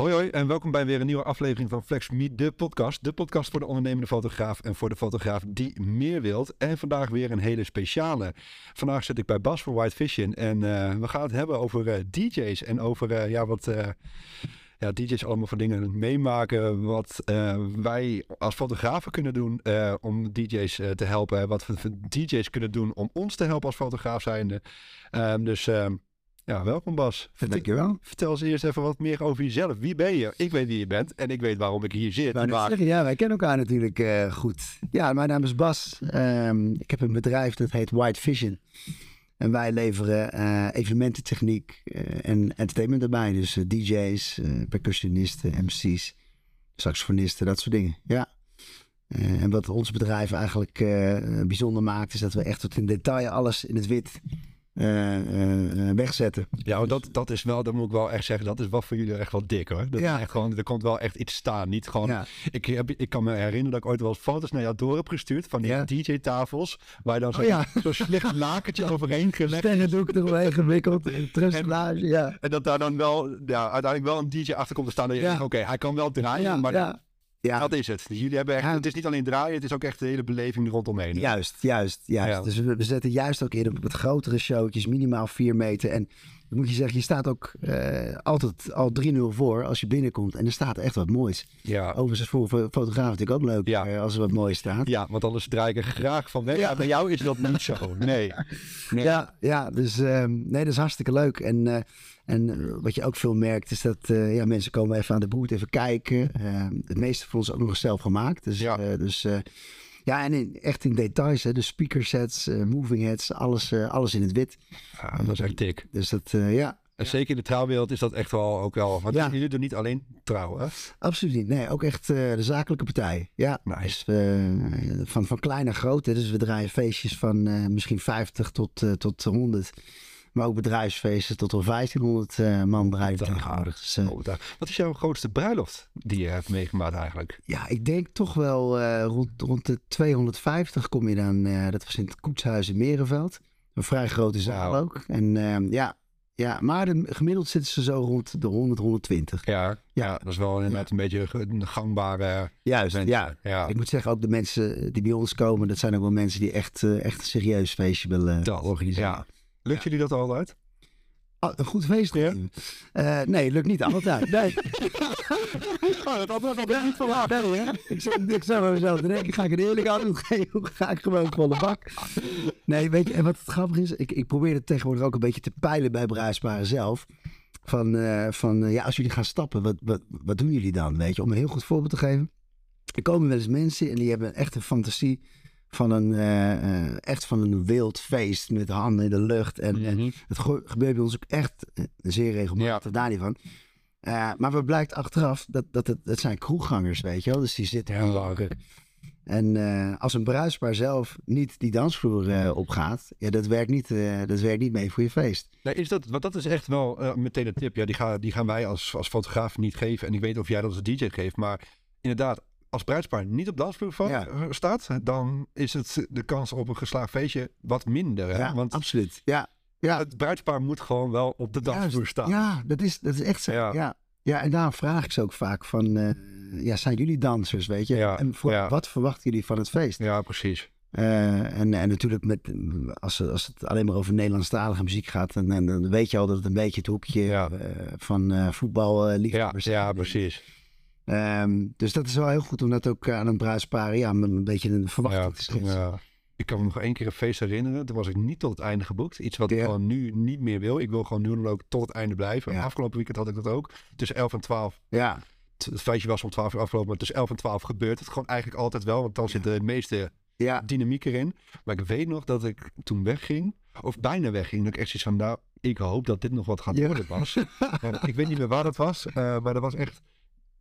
Hoi hoi en welkom bij weer een nieuwe aflevering van Flex Meet, de podcast. De podcast voor de ondernemende fotograaf en voor de fotograaf die meer wilt. En vandaag weer een hele speciale. Vandaag zit ik bij Bas voor White Vision en eh, we gaan het hebben over eh, DJ's en over eh, ja, wat ja, DJ's allemaal voor dingen meemaken. Wat wij als fotografen kunnen doen om DJ's te helpen. Wat we DJ's kunnen doen om ons te helpen als fotograaf zijnde. Ehm, dus ehm, ja, welkom Bas. Dankjewel. Vertel eens eerst even wat meer over jezelf. Wie ben je? Ik weet wie je bent en ik weet waarom ik hier zit. Maar... Zeggen, ja, wij kennen elkaar natuurlijk uh, goed. Ja, mijn naam is Bas. Um, ik heb een bedrijf dat heet White Vision. En wij leveren uh, evenemententechniek uh, en entertainment erbij. Dus DJ's, percussionisten, MC's, saxofonisten, dat soort dingen. Ja. en wat ons bedrijf eigenlijk bijzonder maakt, is dat we echt tot in detail alles in het wit uh, wegzetten. Ja, dat, dat is wel, dat moet ik wel echt zeggen, dat is wel voor jullie echt wel dik hoor. Dat ja. is echt gewoon, er komt wel echt iets staan. Niet gewoon, ja. ik, heb, ik kan me herinneren dat ik ooit wel foto's naar jou door heb gestuurd van die DJ-tafels, waar je dan zo'n oh, zo slecht lakertje overheen gelegd Stengendoek eroverheen gewikkeld, trustelage, ja. En dat daar dan wel, ja, uiteindelijk wel een DJ achter komt te staan. Dat je zegt, oké, hij kan wel draaien, maar ja. Dat is het. Jullie hebben echt, het is niet alleen draaien, het is ook echt de hele beleving rondomheen. Juist, juist, juist. Dus we, zetten juist ook in op het grotere showtjes, minimaal 4 meter. En dan moet je zeggen, je staat ook uh, altijd al 3-0 voor als je binnenkomt. En er staat echt wat moois. Ja. Overigens voor fotograaf natuurlijk ook leuk ja. uh, als er wat moois staat. Ja, want anders draai ik er graag van weg. Ja. bij jou is dat niet zo. Nee. nee. Ja, ja, dus um, nee, dat is hartstikke leuk. En... Uh, en eh, wat je ook veel merkt is dat ja, mensen komen even aan de boot even kijken. Uh, het meeste van ons ook nog eens zelf gemaakt. Dus ja, dus, ja en in, echt in details. Hè, de speaker sets, moving heads, alles, alles in het wit. Ja, dat is echt dik. Dus dat, ja. En zeker in de trouwwereld is dat echt wel ook wel. Want ja. jullie doen niet alleen trouwen. Absoluut niet. Nee, ook echt de zakelijke partij. Ja. Nice. Dus, van, van klein naar groot. Hè. Dus we draaien feestjes van misschien 50 tot, tot 100. Maar ook bedrijfsfeesten tot wel 1500 uh, man tegenwoordig. Dus, uh, Wat is jouw grootste bruiloft die je hebt meegemaakt eigenlijk? Ja, ik denk toch wel uh, rond, rond de 250 kom je dan. dat was in het Koetshuis in Merenveld. Een vrij grote zaal wow. ook. En ehm, ja, ja, maar de, gemiddeld zitten ze zo rond de 100, 120. Ja, ja. ja dat is wel inderdaad ja. een beetje een gangbare... Juist, ja. ja. Ik moet zeggen, ook de mensen die bij ons komen... dat zijn ook wel mensen die echt, echt een serieus feestje willen dat, organiseren. Ja. Lukt jullie dat altijd? Ah, een goed feest, ja? Uh, nee, lukt niet altijd. Nee. oh, dat had wel niet. Nee, hè? Ik zou, ik zou mezelf denken, ga ik een eerlijk antwoord geven? Ga ik gewoon volle bak? Nee, weet je, en wat het grappig is, ik, ik probeer het tegenwoordig ook een beetje te peilen bij bruisparen zelf. Van, uh, van uh, ja, als jullie gaan stappen, wat, wat, wat doen jullie dan? Weet je, om een heel goed voorbeeld te geven. Er komen wel eens mensen en die hebben echt een fantasie van een, uh, echt van een wild feest met handen in de lucht. En, mm -hmm. het gebeurt bij ons ook echt uh, zeer regelmatig, ja. daar niet van. maar we blijkt achteraf dat, dat het, het zijn kroeggangers, weet je wel. Dus die zitten heel lang. En als een bruisbaar zelf niet die dansvloer opgaat, ja, dat, werkt niet, dat werkt niet mee voor je feest. Nee, is dat, want dat is echt wel meteen een tip. Ja, die, ga, die gaan wij als, als fotograaf niet geven. En ik weet of jij dat als DJ geeft, maar inderdaad, als bruidspaar niet op dansvloer van, ja. Eh, staat, dan is het de kans op een geslaagd feestje wat minder. Hè? Ja, Want absoluut. Ja. Ja. Het bruidspaar moet gewoon wel op de dansvloer staan. Ja, dat is, dat is echt zo. Ja. ja. Ja, en daar vraag ik ze ook vaak van, uh, ja, zijn jullie dansers, weet je? Ja, en voor, wat verwachten jullie van het feest? Ja, precies. Uh, en, en natuurlijk, met, als, als het alleen maar over Nederlandstalige muziek gaat, dan, dan weet je al dat het een beetje het hoekje uh, van voetballiefhebbers ja, ja, precies. Um, dus dat is wel heel goed om dat ook aan een bruidsparen ja, een beetje een verwachting te schetsen. Ja. Ik kan me nog één keer een feest herinneren. Toen was ik niet tot het einde geboekt. Iets wat ik gewoon nu niet meer wil. Ik wil gewoon nu ook tot het einde blijven. Ja. Afgelopen weekend had ik dat ook. Tussen 11 en 12. Ja. Het feestje was om 12 uur afgelopen. Maar tussen 11 en 12 gebeurt het gewoon eigenlijk altijd wel. Want dan zit de meeste ja. dynamiek erin. Maar ik weet nog dat ik toen wegging. Of bijna wegging. Dat ik echt zoiets van, nou, ik hoop dat dit nog wat gaat worden was. ik weet niet meer waar dat was. Uh, maar dat was echt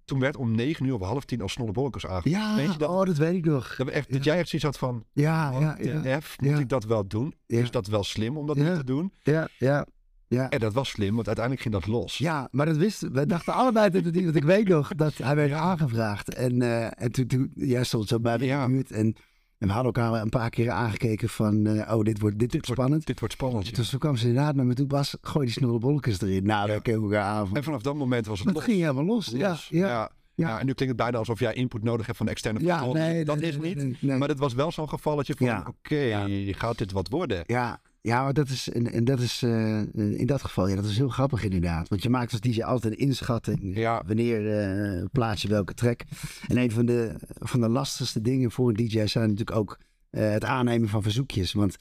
toen werd om negen uur of half tien als Snolle Bolkers aangekomen. Ja, dat? oh, dat weet ik nog. Dat, echt, dat jij echt zoiets had van, ja, ja, ja, F, moet ik dat wel doen? Is dat wel slim om dat niet te doen? Ja, ja. Ja. En dat was slim, want uiteindelijk ging dat los. Ja, maar dat wisten we. dachten allebei dat het niet. Want ik weet nog dat hij werd aangevraagd. En, uh, en toen, toen jij stond zo bij de buurt. En En we hadden elkaar een paar keer aangekeken van, eh, oh, dit wordt, dit wordt spannend. Dit wordt spannend. ja. Dus toen kwam ze inderdaad naar me toe, Bas, gooi die snollebolletjes erin. Nou, daar keken we elkaar aan. van- En vanaf dat moment was het Dat los. ging helemaal los. Ja, Los. ja. ja. ja. Ja, en nu klinkt het bijna alsof jij input nodig hebt van de externe Ja, nee, dat is niet. nee, nee. Maar het was wel zo'n gevalletje van, Ja. oké, Ja. gaat dit wat worden? Ja, ja, maar dat is, en, en dat is eh, in dat geval, ja, dat is heel grappig inderdaad. Want je maakt als DJ altijd een inschatting. Ja. Wanneer eh, plaats je welke track. En een van de, van de lastigste dingen voor een DJ zijn natuurlijk ook eh, het aannemen van verzoekjes. Want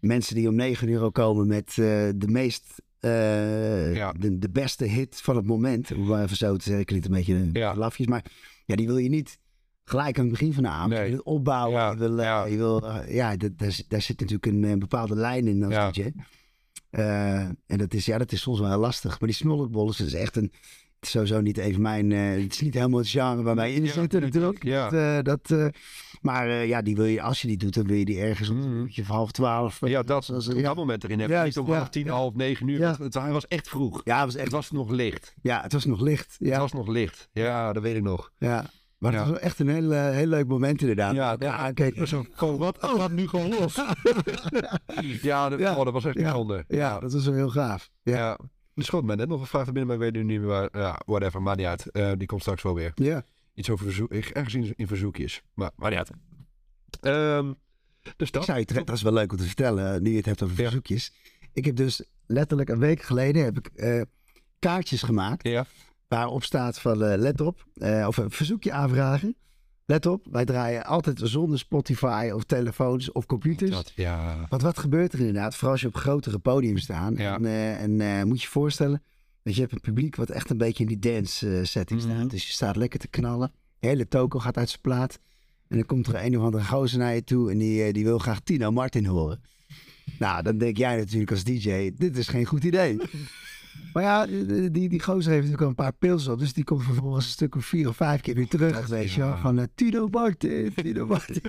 mensen die om 9 euro komen met de meest, Ja. de, de beste hit van het moment. Om even zo te zeggen, klinkt een beetje Ja. lafjes. Maar ja, die wil je niet gelijk aan het begin van de avond. Nee. Je wil het opbouwen. Ja, Je wil, eh, ja. je wil eh, ja, dat, daar, zit- daar zit natuurlijk een, eh, bepaalde lijn in als Ja. DJ. Eh, en dat is, ja, dat is soms wel heel lastig. Maar die snolletbollen, dat is echt een... Het is sowieso niet even mijn... eh, het is niet helemaal het genre waar wij in zitten natuurlijk. ja. Dat, eh, dat, eh, maar eh, ja, die wil je, als je die doet, dan wil je die ergens om Mhm. half twaalf. Ja, dat, Zoals- op dat moment erin hebben. Juist, Niet om half tien, half negen uur. Ja. Het, het- was echt vroeg. Ja, het was Het echt, was nog licht. ja, het was nog licht. Het Ja, was nog licht. Ja, dat weet ik nog. ja. Maar Ja. het was echt een heel, eh, heel leuk moment inderdaad. Ja, ja kijk. Zo, van, wat? Het gaat nu gewoon los. ja, dat, Ja. Oh, dat was echt bijzonder. Ja, dat was wel heel gaaf. Ja. Dus goed, men net nog een vraag van binnen, maar ik weet nu niet meer waar. Ja, whatever, maakt niet uit. Eh, die komt straks wel weer. ja. Iets over verzoek, ergens in, in verzoekjes. Maar maakt niet uit. Ehm, dus Ik dat. terecht, dat is wel leuk om te vertellen, nu je het hebt over verzoekjes. Ik heb dus letterlijk een week geleden heb ik, eh, kaartjes gemaakt. Ja. Waarop staat van eh, let op, eh, of een verzoekje aanvragen. Let op, wij draaien altijd zonder Spotify of telefoons of computers. Dat, ja. Want wat gebeurt er inderdaad, vooral als je op grotere podiums staat. Ja. En, eh, en moet je je voorstellen, dat je hebt een publiek wat echt een beetje in die dance setting Mhm. staat. Dus je staat lekker te knallen. De hele toko gaat uit zijn plaat. En dan komt er een of andere gozer naar je toe en die, die wil graag Tino Martin horen. Nou, dan denk jij natuurlijk als DJ, dit is geen goed idee. Maar ja, die, die, gozer heeft natuurlijk al een paar pils op. Dus die komt vervolgens een stuk of vier of vijf keer weer terug. Dat, weet je wel, van eh, Tino Martin, Tino Martin.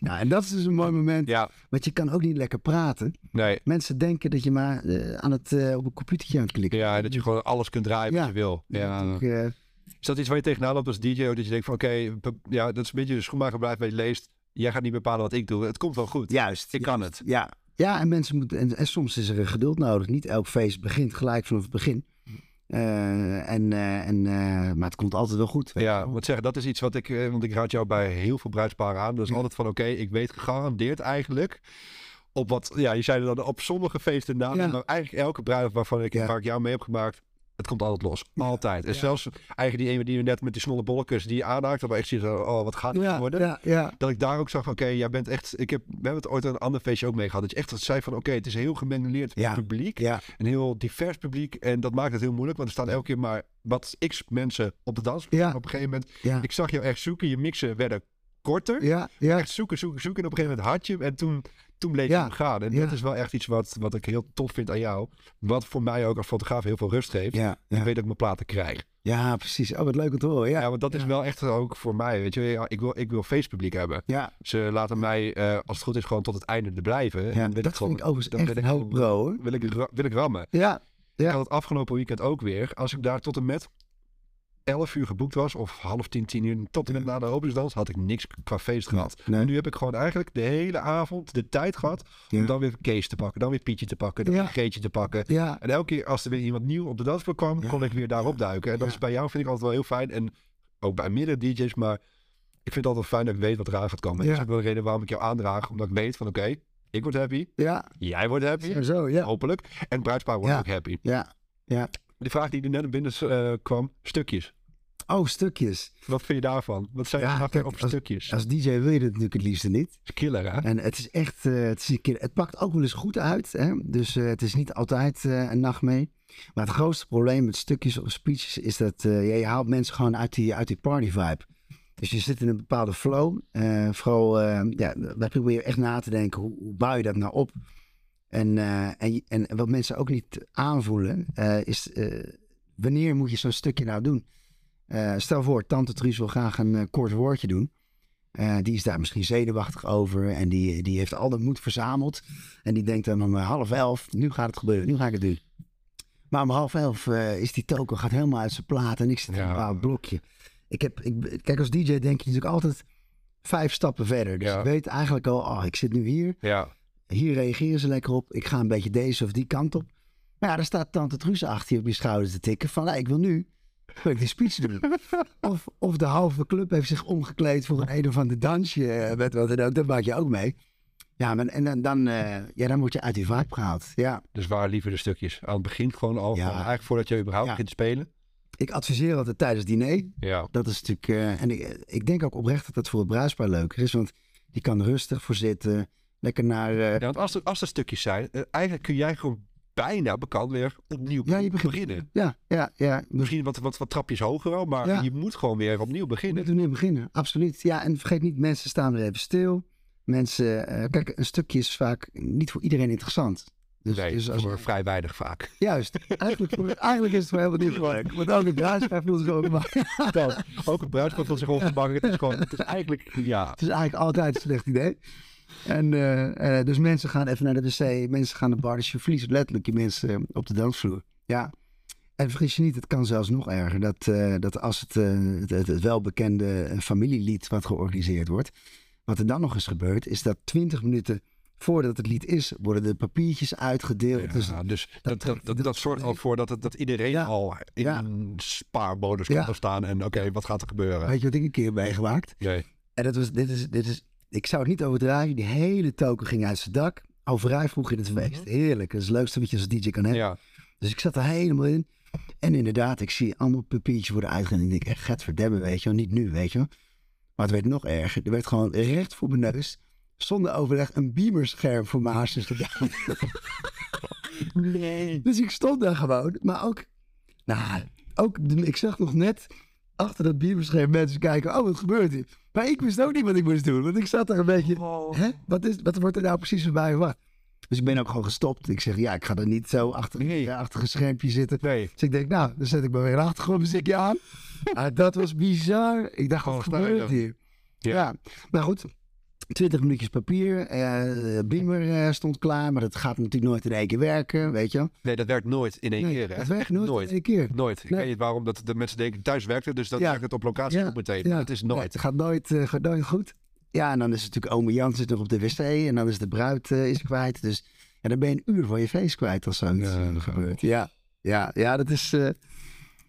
nou, en dat is dus een mooi moment. Ja, Want je kan ook niet lekker praten. nee. Mensen denken dat je maar eh, aan het, eh, op een computertje aan het klikken Ja, dat je gewoon alles kunt draaien wat Ja. je wil. Ja. Is dat iets waar je tegenaan loopt als DJ? Dat je denkt van oké, ja, dat is een beetje de schoenmaker blijft bij je leest. Jij gaat niet bepalen wat ik doe. Het komt wel goed. juist. Ik kan het. Ja, ja en mensen moeten. En, en soms is er geduld nodig. Niet elk feest begint gelijk vanaf het begin. Eh, en, eh, en, eh, maar het komt altijd wel goed. Ja, wat zeggen, dat is iets wat ik, want ik raad jou bij heel veel bruidsparen aan. Dat is Ja. altijd van oké, ik weet gegarandeerd eigenlijk op wat, ja, je zei dan op sommige feesten na, Ja. maar eigenlijk elke bruiloft waarvan ik, Ja. waar ik jou mee heb gemaakt, het komt altijd los. Altijd. En Ja. zelfs eigenlijk die ene die we net met die snolle bolletjes die je aanraakt, dat we echt zien, oh, wat gaat het ja, worden? ja. Dat ik daar ook zag van, oké, jij bent echt, ik heb, we hebben het ooit aan een ander feestje ook mee gehad, dat je echt zei van, oké, het is een heel gemengeleerd Ja. publiek, ja. een heel divers publiek en dat maakt het heel moeilijk, want er staan elke keer maar wat x mensen op de. En Op een gegeven moment ja. ik zag jou echt zoeken. Je mixen werden korter. Ja, ja, Echt zoeken, zoeken, zoeken. En op een gegeven moment had je. En toen, toen bleef Ja, hem gaan. En ja. dat is wel echt iets wat, wat ik heel tof vind aan jou. Wat voor mij ook als fotograaf heel veel rust geeft. ja, Ik weet dat ik mijn platen krijg. Ja, precies. Oh, wat leuk om te horen. Ja, Ja, want dat is wel echt ook voor mij. Weet je, ik wil, ik wil feestpubliek hebben. ja, Ze laten mij, eh, als het goed is, gewoon tot het einde er blijven. ja. En dat ik gewoon, vind ik overigens dan echt een ik hoop bro, hoor. wil ik, wil ik rammen. Ja, Ik Ja. had het afgelopen weekend ook weer. Als ik daar tot en met 11 uur geboekt was, of half tien, tien uur, tot en met na de openingsdans, had ik niks qua feest gehad. Nee. En nu heb ik gewoon eigenlijk de hele avond de tijd gehad om dan weer Kees te pakken, dan weer Pietje te pakken, dan weer Geetje te pakken. En elke keer als er weer iemand nieuw op de dansvloer kwam, kon ik weer daarop duiken. En dat is bij jou vind ik altijd wel heel fijn. En ook bij meerdere DJ's, maar ik vind het altijd fijn dat ik weet wat eraan gaat komen. Ja. Dat is ook wel de reden waarom ik jou aandraag, omdat ik weet van oké, ik word happy, ja. jij wordt happy, Zo, ja. hopelijk. En bruidspaar wordt Ja. ook happy. Ja, ja. De vraag die er net binnen eh, kwam, stukjes. Oh, stukjes. Wat vind je daarvan? Wat zijn je Ja, kijk, als- stukjes? Als DJ wil je dat natuurlijk het liefste niet. is killer, hè? En het is echt, eh, het, is een keer, het pakt ook wel eens goed uit. Hè? Dus eh, het is niet altijd eh, een nacht mee. Maar het grootste probleem met stukjes of speeches is dat ja, je haalt mensen gewoon uit die, uit die party vibe. Dus je zit in een bepaalde flow. vooral, ja, wij proberen echt na te denken, hoe, hoe bouw je dat nou op? En, en, je- en wat mensen ook niet aanvoelen, is wanneer moet je zo'n stukje nou doen? Eh, stel voor, tante Truus wil graag een eh, kort woordje doen. Eh, die is daar misschien zenuwachtig over en die, die heeft al de moed verzameld. En die denkt dan om half elf, nu gaat het gebeuren, nu ga ik het doen. Maar om half elf is die toko gaat helemaal uit zijn plaat en ik zit in Ja. een bepaald blokje. Ik heb, ik, kijk, als DJ denk je natuurlijk altijd vijf stappen verder. Dus Ja. je weet eigenlijk al, oh, ik zit nu hier. Ja. Hier reageren ze lekker op. Ik ga een beetje deze of die kant op. Maar ja, daar staat tante Truus achter je op je schouder te tikken. Van, nou, ik wil nu ik die speech doen. of, of de halve club heeft zich omgekleed voor een een of ander dansje. eh, wat dan ook. Dat maak je ook mee. Ja, maar, en dan, dan, eh, ja, dan word je uit die vaart gehaald. Ja, Dus waar liever de stukjes? Aan het begin gewoon al, Ja. eigenlijk voordat je überhaupt Ja. begint te spelen? ik adviseer altijd tijdens het diner. Ja. Dat is natuurlijk... eh, en ik, ik denk ook oprecht dat dat voor het bruispaar leuker is. Want die kan rustig voor zitten. Lekker naar... Ja, want als er, als er stukjes zijn, eigenlijk kun jij gewoon bijna bekend weer opnieuw Ja, je begint- beginnen. ja, ja, ja. Misschien wat, wat, wat trapjes hoger wel, maar Ja. je moet gewoon weer opnieuw Je beginnen. moet er nu beginnen, absoluut. Ja, en vergeet niet, mensen staan er even stil. Mensen, eh, kijk, een stukje is vaak niet voor iedereen interessant. Dus, nee, dus als, voor vrij weinig vaak. juist, eigenlijk, voor- eigenlijk is het wel helemaal niet leuk. Want ook het bruidspaar voelt zich ook het bruidschap wil zich ongemakkelijk. Het is gewoon, het is eigenlijk, ja. Het is eigenlijk altijd een slecht idee. En eh, eh, dus mensen gaan even naar de wc, mensen gaan naar de bar. Dus je verliest letterlijk je mensen eh, op de dansvloer. Ja. En vergis je niet, het kan zelfs nog erger. Dat, dat als het, het, welbekende familielied wat georganiseerd wordt. Wat er dan nog eens gebeurt, is dat 20 minuten voordat het lied is, worden de papiertjes uitgedeeld. Dus Ja, dus dat, dat, dat, dat zorgt al voor dat, het, dat iedereen Ja. al in Ja. een spaarmodus Ja. kan staan. En oké, wat gaat er gebeuren? weet je wat ik een keer meegemaakt? Jee. En dat was, dit is, dit is, ik zou het niet overdrijven. Die hele token ging uit zijn dak. Al vrij vroeg in het feest. Heerlijk. Dat is het leukste wat je als DJ kan hebben. Ja. Dus ik zat er helemaal in. En inderdaad, ik zie allemaal papiertjes worden uitgegeven. En ik denk, echt, get verdemmen, weet je wel. Niet nu, weet je wel. Maar het werd nog erger. Er werd gewoon recht voor mijn neus, zonder overleg, een beamerscherm voor mijn hartjes gedaan. Nee. Dus ik stond daar gewoon. Maar ook, nou, ook, ik zag nog net achter dat beamerscherm mensen kijken. Oh, wat gebeurt hier? Maar ik wist ook niet wat ik moest doen. Want ik zat daar een beetje, hè? Wat, is, wat wordt er nou precies van mij verwacht? Dus ik ben ook gewoon gestopt. Ik zeg, ja, ik ga er niet zo achter, Nee. ja, achter een schermpje zitten. Nee. Dus ik denk, nou, dan zet ik maar weer een achtergrondmuziekje aan. Ah, dat was bizar. Ik dacht, wat gebeurt hier? Ja. Ja. maar goed. 20 minuutjes papier. eh beamer eh, stond klaar, maar dat gaat natuurlijk nooit in één keer werken, weet je. Nee, dat werkt nooit in één Nee, keer. Hè? het werkt Echt nooit, nooit. in één keer. Nooit. Ik Nee. weet niet waarom dat de mensen denken thuis werkt het, dus dat Ja. werkt het op locatie Ja. ook meteen. Ja. Het is Nee, nooit. het gaat nooit, eh, gaat nooit goed. Ja, en dan is het natuurlijk ome Jan zit nog op de wc en dan is de bruid eh, is kwijt. Dus ja, dan ben je een uur van je feest kwijt als zoiets Ja, dat gebeurt. Ja, ja, ja, dat is... eh,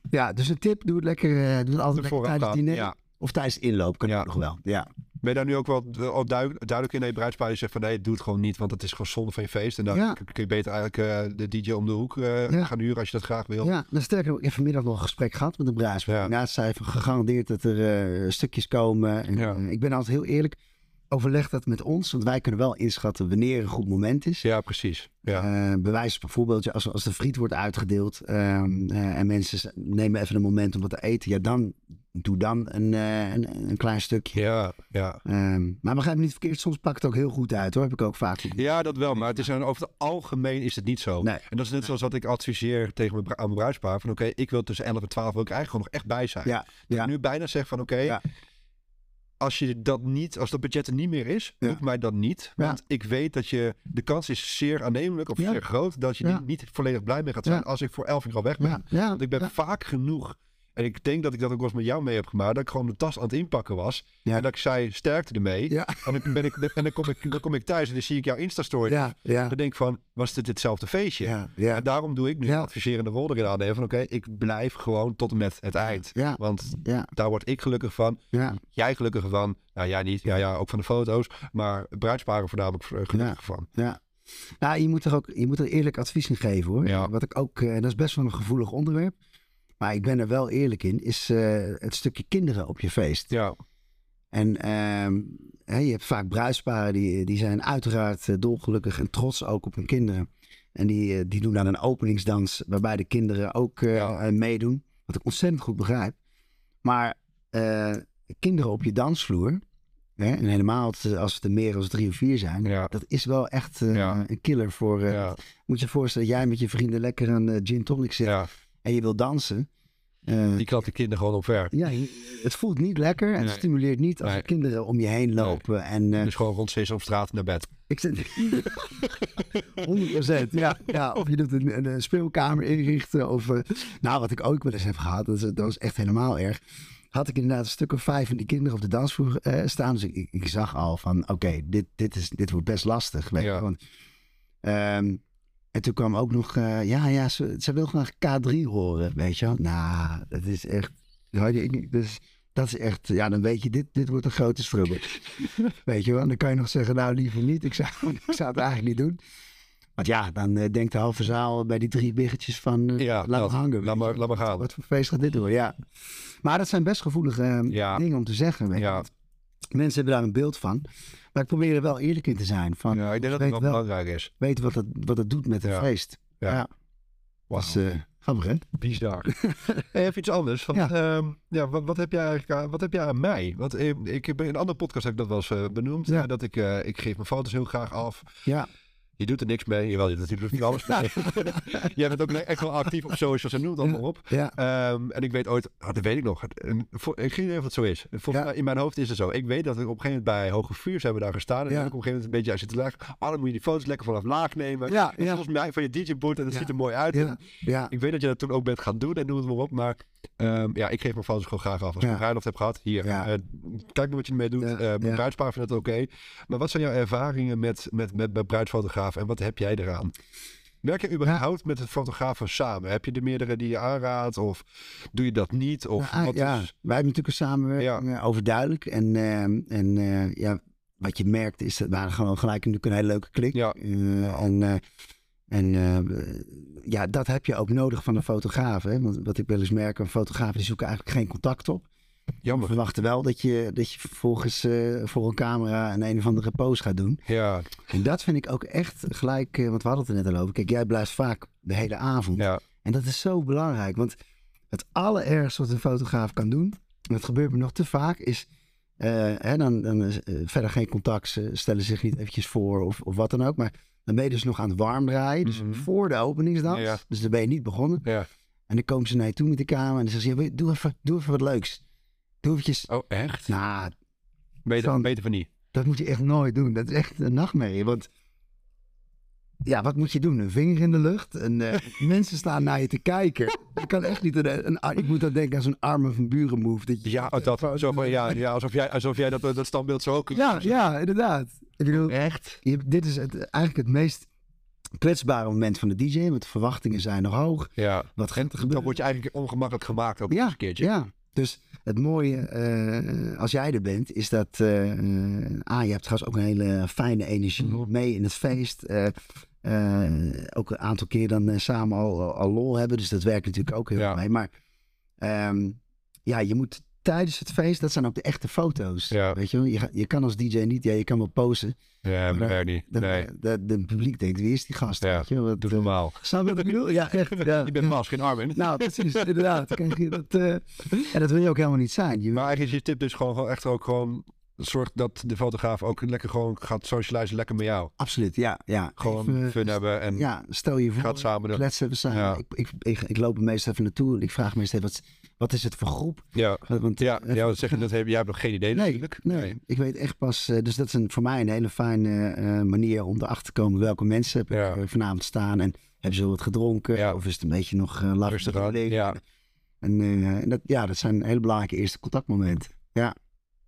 ja, dus een tip, doe het lekker, eh, doe het altijd lekker tijdens diner. ja. Of tijdens inloop, kan Ja. ook nog wel. Ja, Ben je daar nu ook wel al duidelijk, duidelijk in je bruidspaar die zegt van nee, doe het gewoon niet, want het is gewoon zonde van je feest. En dan Ja. kun je beter eigenlijk eh, de DJ om de hoek eh, Ja. gaan huren als je dat graag wil. ja dan sterker nog, ik heb vanmiddag nog een gesprek gehad met de bruidspaar. Ja. Ja. zij heeft gegarandeerd dat er eh, stukjes komen. En, Ja. ik ben altijd heel eerlijk, overleg dat met ons, want wij kunnen wel inschatten wanneer een goed moment is. Ja, precies. Ja. Bewijs bijvoorbeeld, als, als de friet wordt uitgedeeld ehm, eh, en mensen nemen even een moment om wat te eten, ja, dan doe dan een, eh, een, een klein stukje. ja, ja. Ehm, maar begrijp me niet verkeerd, soms pakt het ook heel goed uit hoor, heb ik ook vaak. Ja, dat wel. Maar het is een, over het algemeen is het niet zo. Nee. En dat is net zoals wat ik adviseer tegen mijn, aan mijn bruidspaar. Van oké, ik wil tussen 11 en 12 wil ik eigenlijk gewoon nog echt bij zijn. Ja, Dat ja. ik nu bijna zeg van oké, Ja. als je dat niet, als dat budget er niet meer is, Ja. mij dan niet. Want ik weet dat je, de kans is zeer aannemelijk of zeer groot dat je niet, niet volledig blij mee gaat zijn als ik voor 11 uur al weg ben. ja, ja, Want ik ben vaak genoeg. En ik denk dat ik dat ook wel eens met jou mee heb gemaakt. Dat ik gewoon de tas aan het inpakken was. Ja. En dat ik zei, sterkte ermee. Ja. En, dan ben ik, en dan, kom ik, dan kom ik thuis en dan zie ik jouw Insta-story. Ja, ja, Dan denk ik van, was dit hetzelfde feestje? ja, ja, En daarom doe ik nu adviserende rol erin aannemen. Van oké, ik blijf gewoon tot en met het eind. Want daar word ik gelukkig van. ja. Jij gelukkig van. Nou, jij niet. Ja, ja, ook van de foto's. Maar bruidsparen voornamelijk gelukkig van. Ja. Nou, je moet er ook je moet er eerlijk advies in geven hoor. Ja. Wat ik ook, eh, en dat is best wel een gevoelig onderwerp. Maar ik ben er wel eerlijk in, is eh, het stukje kinderen op je feest. Ja, En ehm, je hebt vaak bruidsparen die, die zijn uiteraard eh, dolgelukkig en trots ook op hun kinderen. En die, eh, die doen dan een openingsdans waarbij de kinderen ook Ja. meedoen. Wat ik ontzettend goed begrijp. Maar kinderen op je dansvloer, hè, en helemaal als- het er meer dan drie of vier zijn, Ja. dat is wel echt Ja. een killer voor... ja, Moet je je voorstellen dat jij met je vrienden lekker eh, gin tonic zit ja. En je wil dansen. Eh, Die klapt de kinderen gewoon op ver. ja, het voelt niet lekker en het stimuleert niet als Nee. er kinderen om je heen lopen. En eh, Dus gewoon rond zes op straat naar bed. ik zit 100 ja, ja. Of je doet een, speelkamer inrichten. Of, eh, nou, wat ik ook wel eens heb gehad, dat is, dat was echt helemaal erg. had ik inderdaad een stuk of vijf van die kinderen op de dansvloer eh, staan. Dus ik, zag al van, oké, dit, dit, is, dit wordt best lastig. Weet Ja. want, ehm, en toen kwam ook nog, eh, ja, ja, ze, ze wil graag K3 horen, weet je wel. Nou, dat is echt, niet- dus, dat is echt, ja, dan weet je, dit, dit wordt een grote struggle. weet je wel, dan kan je nog zeggen, nou, liever niet. Ik zou, ik zou het eigenlijk niet doen. Want ja, dan eh, denkt de halve zaal bij die drie biggetjes van, eh, Ja, laat dat. hangen. Laat maar, laat maar gaan. wat voor feest gaat dit door? Ja. Maar dat zijn best gevoelige Ja. dingen om te zeggen. Weet je. Ja. Mensen hebben daar een beeld van. Maar ik probeer er wel eerlijk in te zijn. Van, Ja, ik denk dat weet het wel belangrijk is. Weten wat het, wat het doet met een Ja. feest. Ja. Ja. Dat is eh, grappig, hè? Bizar. Hey, Even iets anders. Ja. ja. ja, wat, wat heb jij eigenlijk aan, wat heb jij aan mij? Want eh, ik heb in een andere podcast heb ik dat wel eens eh, benoemd. Ja. Dat ik, ik geef mijn foto's heel graag af. Ja. Je doet er niks mee. Jawel, je doet natuurlijk niet alles mee. Jij bent ook echt wel actief op socials en noem het allemaal op. Ja. Ehm, en ik weet ooit, ah, dat weet ik nog. En voor- ik zie niet of het zo is. Volgens Ja. mij, in mijn hoofd is het zo. Ik weet dat we op een gegeven moment bij Hoge Vuurs hebben daar gestaan. En Ja. ik op een gegeven moment een beetje uit zitten lachen. Ah, dan moet je die foto's lekker vanaf laag nemen. Ja, En ja. Volgens mij van je DJ-boot en dat ziet er mooi uit. Ja. Ja. Ik weet dat je dat toen ook bent gaan doen en noem het maar op. Maar ehm, ja, ik geef mijn foto's gewoon graag af. Als ik Ja. een bruiloft heb gehad, hier. Ja. eh, kijk maar wat je ermee doet. Ja, mijn ja. bruidspaar vindt het oké. Maar wat zijn jouw ervaringen met, met, met, met bruidsfotograaf en wat heb jij eraan? Werk je überhaupt met het fotografen samen? Heb je er meerdere die je aanraadt of doe je dat niet? Of Ja, wat ja. is- wij hebben natuurlijk een samenwerking eh, overduidelijk. En, eh, en eh, ja, wat je merkt is dat we waren gewoon gelijk natuurlijk een hele leuke klik. Ja. En en eh, ja, dat heb je ook nodig van een fotograaf. Hè? Want wat ik wel eens merk, een fotograaf die zoeken eigenlijk geen contact op. We Jammer. verwachten wel dat je, dat je vervolgens eh, voor een camera een een of andere pose gaat doen. Ja, En dat vind ik ook echt gelijk, eh, want we hadden het er net al over. Kijk, jij blijft vaak de hele avond. ja, En dat is zo belangrijk, want het allerergste wat een fotograaf kan doen, en dat gebeurt me nog te vaak, is hè, dan, dan verder geen contact, ze stellen zich niet eventjes voor of, of wat dan ook, maar dan ben je dus nog aan het warm draaien, dus Mhm. voor de openingsdans, Ja. dus dan ben je niet begonnen. ja. En dan komen ze naar je toe met de camera en dan zeggen ze, ja, doe, even, doe even wat leuks. Doe eventjes, Oh, echt? nou, beter, dan- beter van niet. dat moet je echt nooit doen. Dat is echt een nachtmerrie. Want ja, wat moet je doen? Een vinger in de lucht. En eh, mensen staan naar je te kijken. Je kan echt niet een, ik moet dan denken aan zo'n armen van buren move. Dat je, Ja, oh, dat, zo van, ja, ja alsof, jij, alsof jij dat, dat standbeeld zo ook... ja, ja, inderdaad. Ik bedoel, Echt? je, dit is het, eigenlijk het meest kwetsbare moment van de DJ. Want de verwachtingen zijn nog hoog. Ja. Wat gaat er Dan word je eigenlijk ongemakkelijk gemaakt ook Ja, een keertje. Ja, dus het mooie eh, als jij er bent, is dat... eh eh, ah, je hebt trouwens ook een hele fijne energie Mhm. mee in het feest. Ook een aantal keer dan samen al, al lol hebben, dus dat werkt natuurlijk ook heel Ja. erg mee. Maar ehm, ja, je moet tijdens het feest, dat zijn ook de echte foto's. Ja. Weet je, wel? je, je kan als DJ niet, ja, je kan wel posen. Ja, Maar niet. De, Nee, de, de publiek denkt, wie is die gast? Ja, Weet je? wel? Wat, doe eh, normaal. Snap je wat ik bedoel? Ja, echt. Ja. Je bent Mas, geen Armin. Nou, precies, inderdaad. Je dat, eh, en dat wil je ook helemaal niet zijn. Je, Maar eigenlijk is je tip dus gewoon, gewoon echt ook gewoon... Zorg dat de fotograaf ook lekker gewoon gaat socializen lekker met jou. Absoluut, ja. ja. Gewoon Even, fun hebben en ja, stel je voor, gaat samen. doen. kletsen we samen. Ja. Ik, ik, ik, ik loop meestal even naartoe en ik vraag meestal wat, wat is het voor groep? Ja, Want, ja, eh, ja dat zeg je, dat heb, jij hebt nog geen idee Nee, natuurlijk. nee, ik weet echt pas, eh, dus dat is een, voor mij een hele fijne eh, manier om erachter te komen welke mensen heb Ja. ik eh, vanavond staan en hebben ze wat gedronken Ja. of is het een beetje nog uh, aan, ja. En, eh, en dat, ja, dat zijn hele belangrijke eerste contactmomenten. Ja,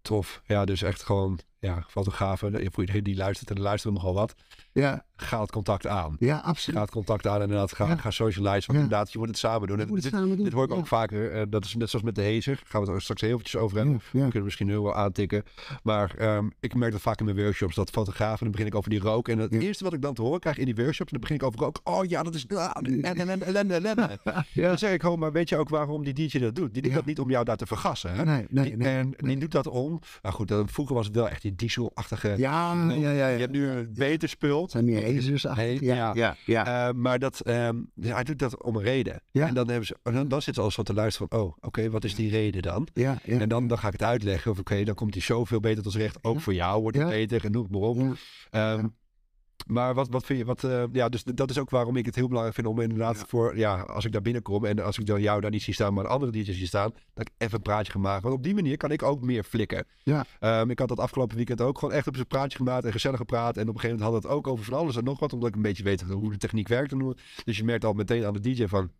Tof. Ja, dus echt gewoon, ja, fotografen, iedereen die luistert en er luisteren nogal wat. ja, Ga het contact aan. ja absoluut. Ga het contact aan en inderdaad ga, Ja. ga socializen. Want inderdaad, je moet het samen doen. Het dit, samen doen. dit hoor ik ook vaker. eh, dat is net zoals met de Hezer. Gaan we het er straks heel eventjes over hebben. We kunnen misschien heel wel aantikken. Maar ehm, ik merk dat vaak in mijn workshops. Dat fotografen, dan begin ik over die rook. En het eerste wat ik dan te horen krijg in die workshops. Dan begin ik over rook. Oh ja, dat is ah, ellende, ellende. Dan zeg ik gewoon, maar weet je ook waarom die DJ dat doet? Die doet dat niet om jou daar te vergassen. Hè? Nee, nee. En die doet dat om. Nou goed, dan, vroeger was het wel echt die dieselachtige. Ja, ja, ja. ja. Je hebt nu een beter spul. Zijn meer Nee, Ja, ja. ja, ja. Eh, maar dat, ehm, ja, hij doet dat om een reden. Ja. En dan, hebben ze, en dan, dan zitten ze alles wat te luisteren van, oh, oké, wat is die reden dan? ja, ja. En dan, dan ga ik het uitleggen. Of oké, dan komt hij zoveel beter tot zijn recht. Ook Ja. voor jou wordt het Ja. beter het maar op. Ja. Maar wat, wat vind je, wat, eh, ja, dus dat is ook waarom ik het heel belangrijk vind om inderdaad voor, ja, als ik daar binnenkom en als ik dan jou daar niet zie staan, maar andere DJ's zie staan, dat ik even een praatje ga maken. Want op die manier kan ik ook meer flikken. Ja. Ehm, ik had dat afgelopen weekend ook gewoon echt op zijn praatje gemaakt en gezellig gepraat. En op een gegeven moment had het ook over van alles en nog wat, omdat ik een beetje weet hoe de techniek werkt. En hoe, dus je merkt al meteen aan de DJ van,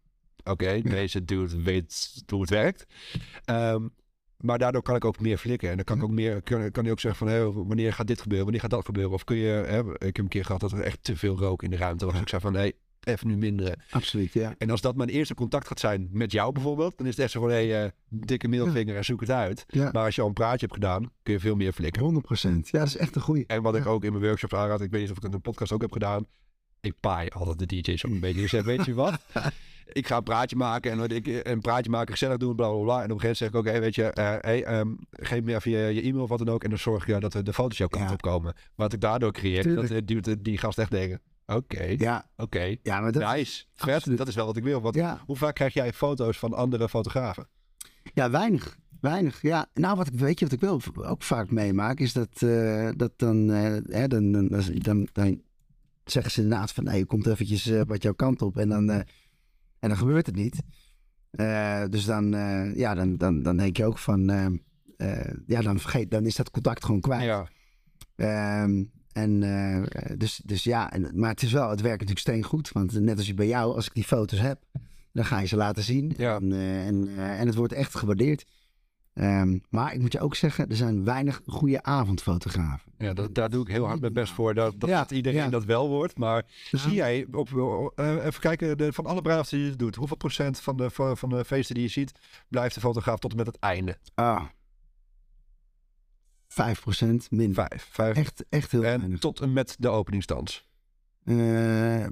oké, deze dude weet hoe het werkt. Ehm, maar daardoor kan ik ook meer flikken. En dan kan ik ook meer, kan, kan ook zeggen van, hé, wanneer gaat dit gebeuren? Wanneer gaat dat gebeuren? Of kun je, hè, ik heb een keer gehad dat er echt te veel rook in de ruimte was. Ik zei van, hé, even nu minderen. Absoluut, ja. En als dat mijn eerste contact gaat zijn met jou bijvoorbeeld, dan is het echt zo van, hé, eh, dikke middelvinger en zoek het uit. Ja, Maar als je al een praatje hebt gedaan, kun je veel meer flikken. 100%. Ja, dat is echt een goeie. En wat ik ook in mijn workshops aanraad, ik weet niet of ik het in een podcast ook heb gedaan. Ik paai altijd de DJ's ook een beetje. Ik zeg, weet je wat? Ik ga een praatje maken en wat ik een praatje maken, gezellig doen, bla bla bla. En op een gegeven moment zeg ik ook, hey, weet je, eh, hey, ehm, geef me even je, je e-mail of wat dan ook. En dan zorg ik ja, dat de, de foto's jouw kant Ja. op komen. Wat ik daardoor creëer, dat Tuurlijk. eh, die, die gast echt denken, oké, Ja, oké, ja maar dat, nice, vet, dat is wel wat ik wil. Want ja, hoe vaak krijg jij foto's van andere fotografen? ja, weinig. Weinig, ja. Nou, wat ik, weet je wat ik wel ook vaak meemaak, is dat, eh, dat dan, eh, hè, dan, dan, dan, zeggen ze inderdaad van, nee, je komt eventjes eh, wat jouw kant op en dan, eh, en dan gebeurt het niet. Eh, dus dan, eh, ja, dan, dan, dan denk je ook van, eh, ja, dan vergeet, dan is dat contact gewoon kwijt. Ja, Ehm, en dus, dus ja, en, maar het is wel, het werkt natuurlijk steen goed. Want net als je bij jou, als ik die foto's heb, dan ga je ze laten zien. Ja. En, en, en het wordt echt gewaardeerd. Ehm, maar ik moet je ook zeggen, er zijn weinig goede avondfotografen. ja dat, daar doe ik heel hard mijn best voor. Dat, dat Ja, dat iedereen ja. dat wel wordt. Maar Ja. zie jij, op, eh, even kijken, de, van alle bruiloften die je doet, hoeveel procent van de, van, de feesten die je ziet, blijft de fotograaf tot en met het einde? Ah. 5% min. Vijf. Vijf. Echt, echt heel en weinig. tot en met de openingsdans. Eh,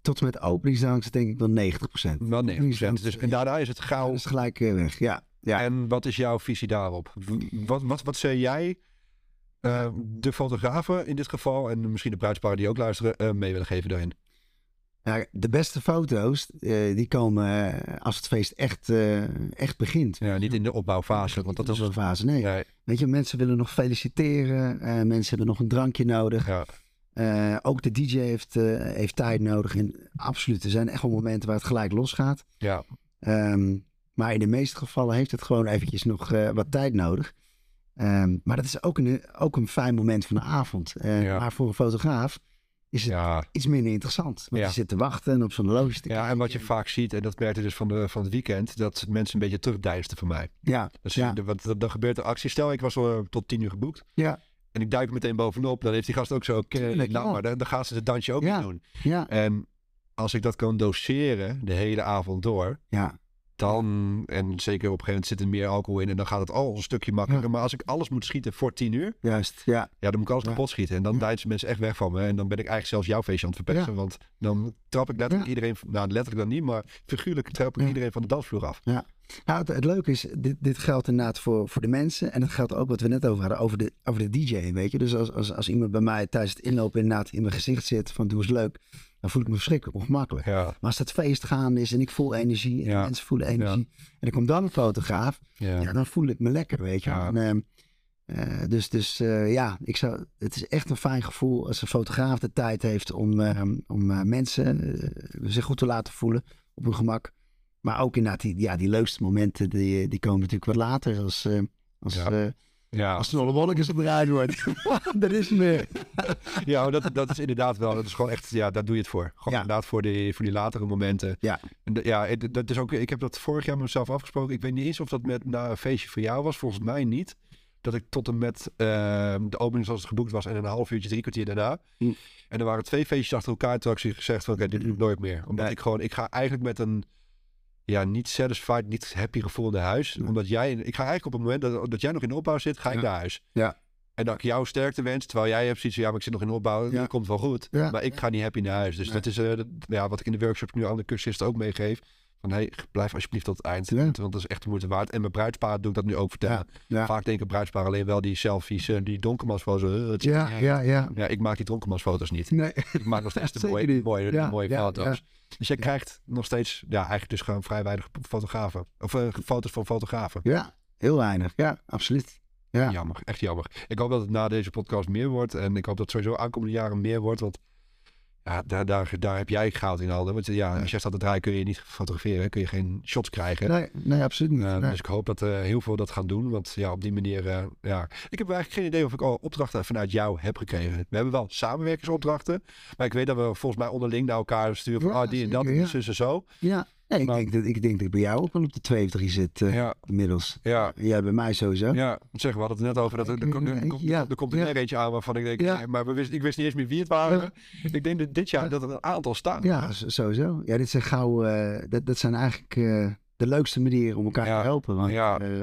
tot en met openingsdank denk ik wel 90%. Wel 9 Dus, en daarna is het Dat gauw. is gelijk eh, weg, ja. Ja. En wat is jouw visie daarop? Wat, wat, wat zei jij eh, de fotografen in dit geval, en misschien de bruidsparen die ook luisteren, eh, mee willen geven daarin? Ja, de beste foto's, eh, die komen als het feest echt, echt begint. Ja, niet in de opbouwfase, want dat is... een fase. Nee. Nee, Weet je, mensen willen nog feliciteren. mensen hebben nog een drankje nodig. ja, ook de DJ heeft, heeft tijd nodig. En absoluut, er zijn echt wel momenten waar het gelijk losgaat. ja, Ehm, maar in de meeste gevallen heeft het gewoon eventjes nog eh, wat tijd nodig. Ehm, maar dat is ook een, ook een fijn moment van de avond. Eh, Ja. Maar voor een fotograaf is het ja. iets minder interessant. Want Ja. je zit te wachten en op zo'n te Ja, en wat je vaak ziet, en dat merkte dus van, de, van het weekend, dat mensen een beetje terugdeinsten van mij. Ja, Dus Ja. de, wat, dan gebeurt er actie. Stel, ik was eh, tot tien uur geboekt. ja, En ik duik meteen bovenop. Dan heeft die gast ook zo... Tuurlijk, nou, maar dan, dan gaan ze het dansje ook niet doen. ja, En als ik dat kan doseren de hele avond door... ja. Dan, en zeker op een gegeven moment zit er meer alcohol in... en dan gaat het al een stukje makkelijker. Maar als ik alles moet schieten voor tien uur... Juist, ja. Ja, dan moet ik alles Ja. kapot schieten. En dan Ja. deinzen mensen echt weg van me. En dan ben ik eigenlijk zelfs jouw feestje aan het verpesten. Want dan trap ik letterlijk Ja. iedereen... Nou, letterlijk dan niet, maar figuurlijk trap ik Ja. iedereen van de dansvloer af. Nou, het, het leuke is, dit, dit geldt inderdaad voor, voor de mensen. En het geldt ook wat we net over hadden, over de, over de DJ, weet je. Dus als, als, als iemand bij mij tijdens het inlopen inderdaad in mijn gezicht zit van doe eens leuk, dan voel ik me verschrikkelijk ongemakkelijk. Ja, Maar als dat feest gaande is en ik voel energie en Ja. mensen voelen energie. En er komt dan een fotograaf, ja. dan voel ik me lekker, weet je. En, ehm, eh, dus dus eh, ja, ik zou, het is echt een fijn gevoel als een fotograaf de tijd heeft om, ehm, om eh, mensen zich goed te laten voelen op hun gemak. Maar ook inderdaad, die, ja, die leukste momenten, die, die komen natuurlijk wat later als, als, Ja. als de Nolle Wolkers gedraaid wordt. dat is meer. Ja, dat, dat is inderdaad wel. Dat is gewoon echt, ja, daar doe je het voor. Gewoon Ja. inderdaad voor die, voor die latere momenten. Ja. Ja, dat is ook, ik heb dat vorig jaar met mezelf afgesproken. Ik weet niet eens of dat met na een feestje voor jou was. Volgens mij niet. Dat ik tot en met eh, de opening zoals het geboekt was en een half uurtje, drie kwartier daarna. Hm. En er waren twee feestjes achter elkaar. Toen had ik gezegd van, oké, dit doe ik nooit meer. Omdat Nee. ik gewoon, ik ga eigenlijk met een, ja, niet satisfied, niet happy gevoel naar huis. Omdat jij, ik ga eigenlijk op het moment dat, dat jij nog in de opbouw zit, ga ik Ja. naar huis. Ja. En dat ik jou sterkte wens, terwijl jij hebt zoiets van, ja, maar ik zit nog in de opbouw, Ja. dat komt wel goed. Ja. Maar ik ga niet happy naar huis. Dus Nee. dat is eh, dat- ja, wat ik in de workshops nu aan de cursisten ook meegeef. Van, hey, blijf alsjeblieft tot het eind. Want dat is echt de moeite waard. En mijn bruidsparen doe ik dat nu ook vertellen. Ja. Vaak denken bruidsparen alleen wel die selfies, eh, die donkermansfoto's. eh, Ja, ja, ja. Ja, ik maak die donkermansfoto's niet. Nee. Ik maak nog steeds de mooie, mooie, mooie ja, foto's. Dus jij krijgt nog steeds, ja, eigenlijk dus gewoon vrij weinig fotografen. Of eh, foto's van fotografen. Ja, heel weinig. Ja, absoluut. Ja. Jammer, echt jammer. Ik hoop dat het na deze podcast meer wordt. En ik hoop dat het sowieso aankomende jaren meer wordt. Want ja, daar, daar, daar heb jij goud in handen. Want ja, als jij staat te draaien kun je niet fotograferen. Kun je geen shots krijgen. Nee, nee, absoluut niet. Eh, Nee. Dus ik hoop dat eh, heel veel dat gaan doen. Want ja, op die manier... eh, ja. Ik heb eigenlijk geen idee of ik al opdrachten vanuit jou heb gekregen. We hebben wel samenwerkingsopdrachten. Maar ik weet dat we volgens mij onderling naar elkaar sturen. Van, Ja, ah, die en dat, ja. en zo. Ja, Nee, ik, Maar- denk dat, ik denk dat ik bij jou ook wel op de 2 of 3 zit eh, Ja, inmiddels. ja. Jij bij mij sowieso. Ja, zeg, we hadden het net over dat er, er, komt- er, komt- Ja, er komt er weer eentje aan waarvan ik denk, nee, maar we wist, ik wist niet eens meer wie het waren. Ik denk dat dit jaar dat er een aantal staan. Ja, sowieso. Ja, dit zijn gauw, eh, dat, dat zijn eigenlijk eh, de leukste manieren om elkaar te helpen. Want,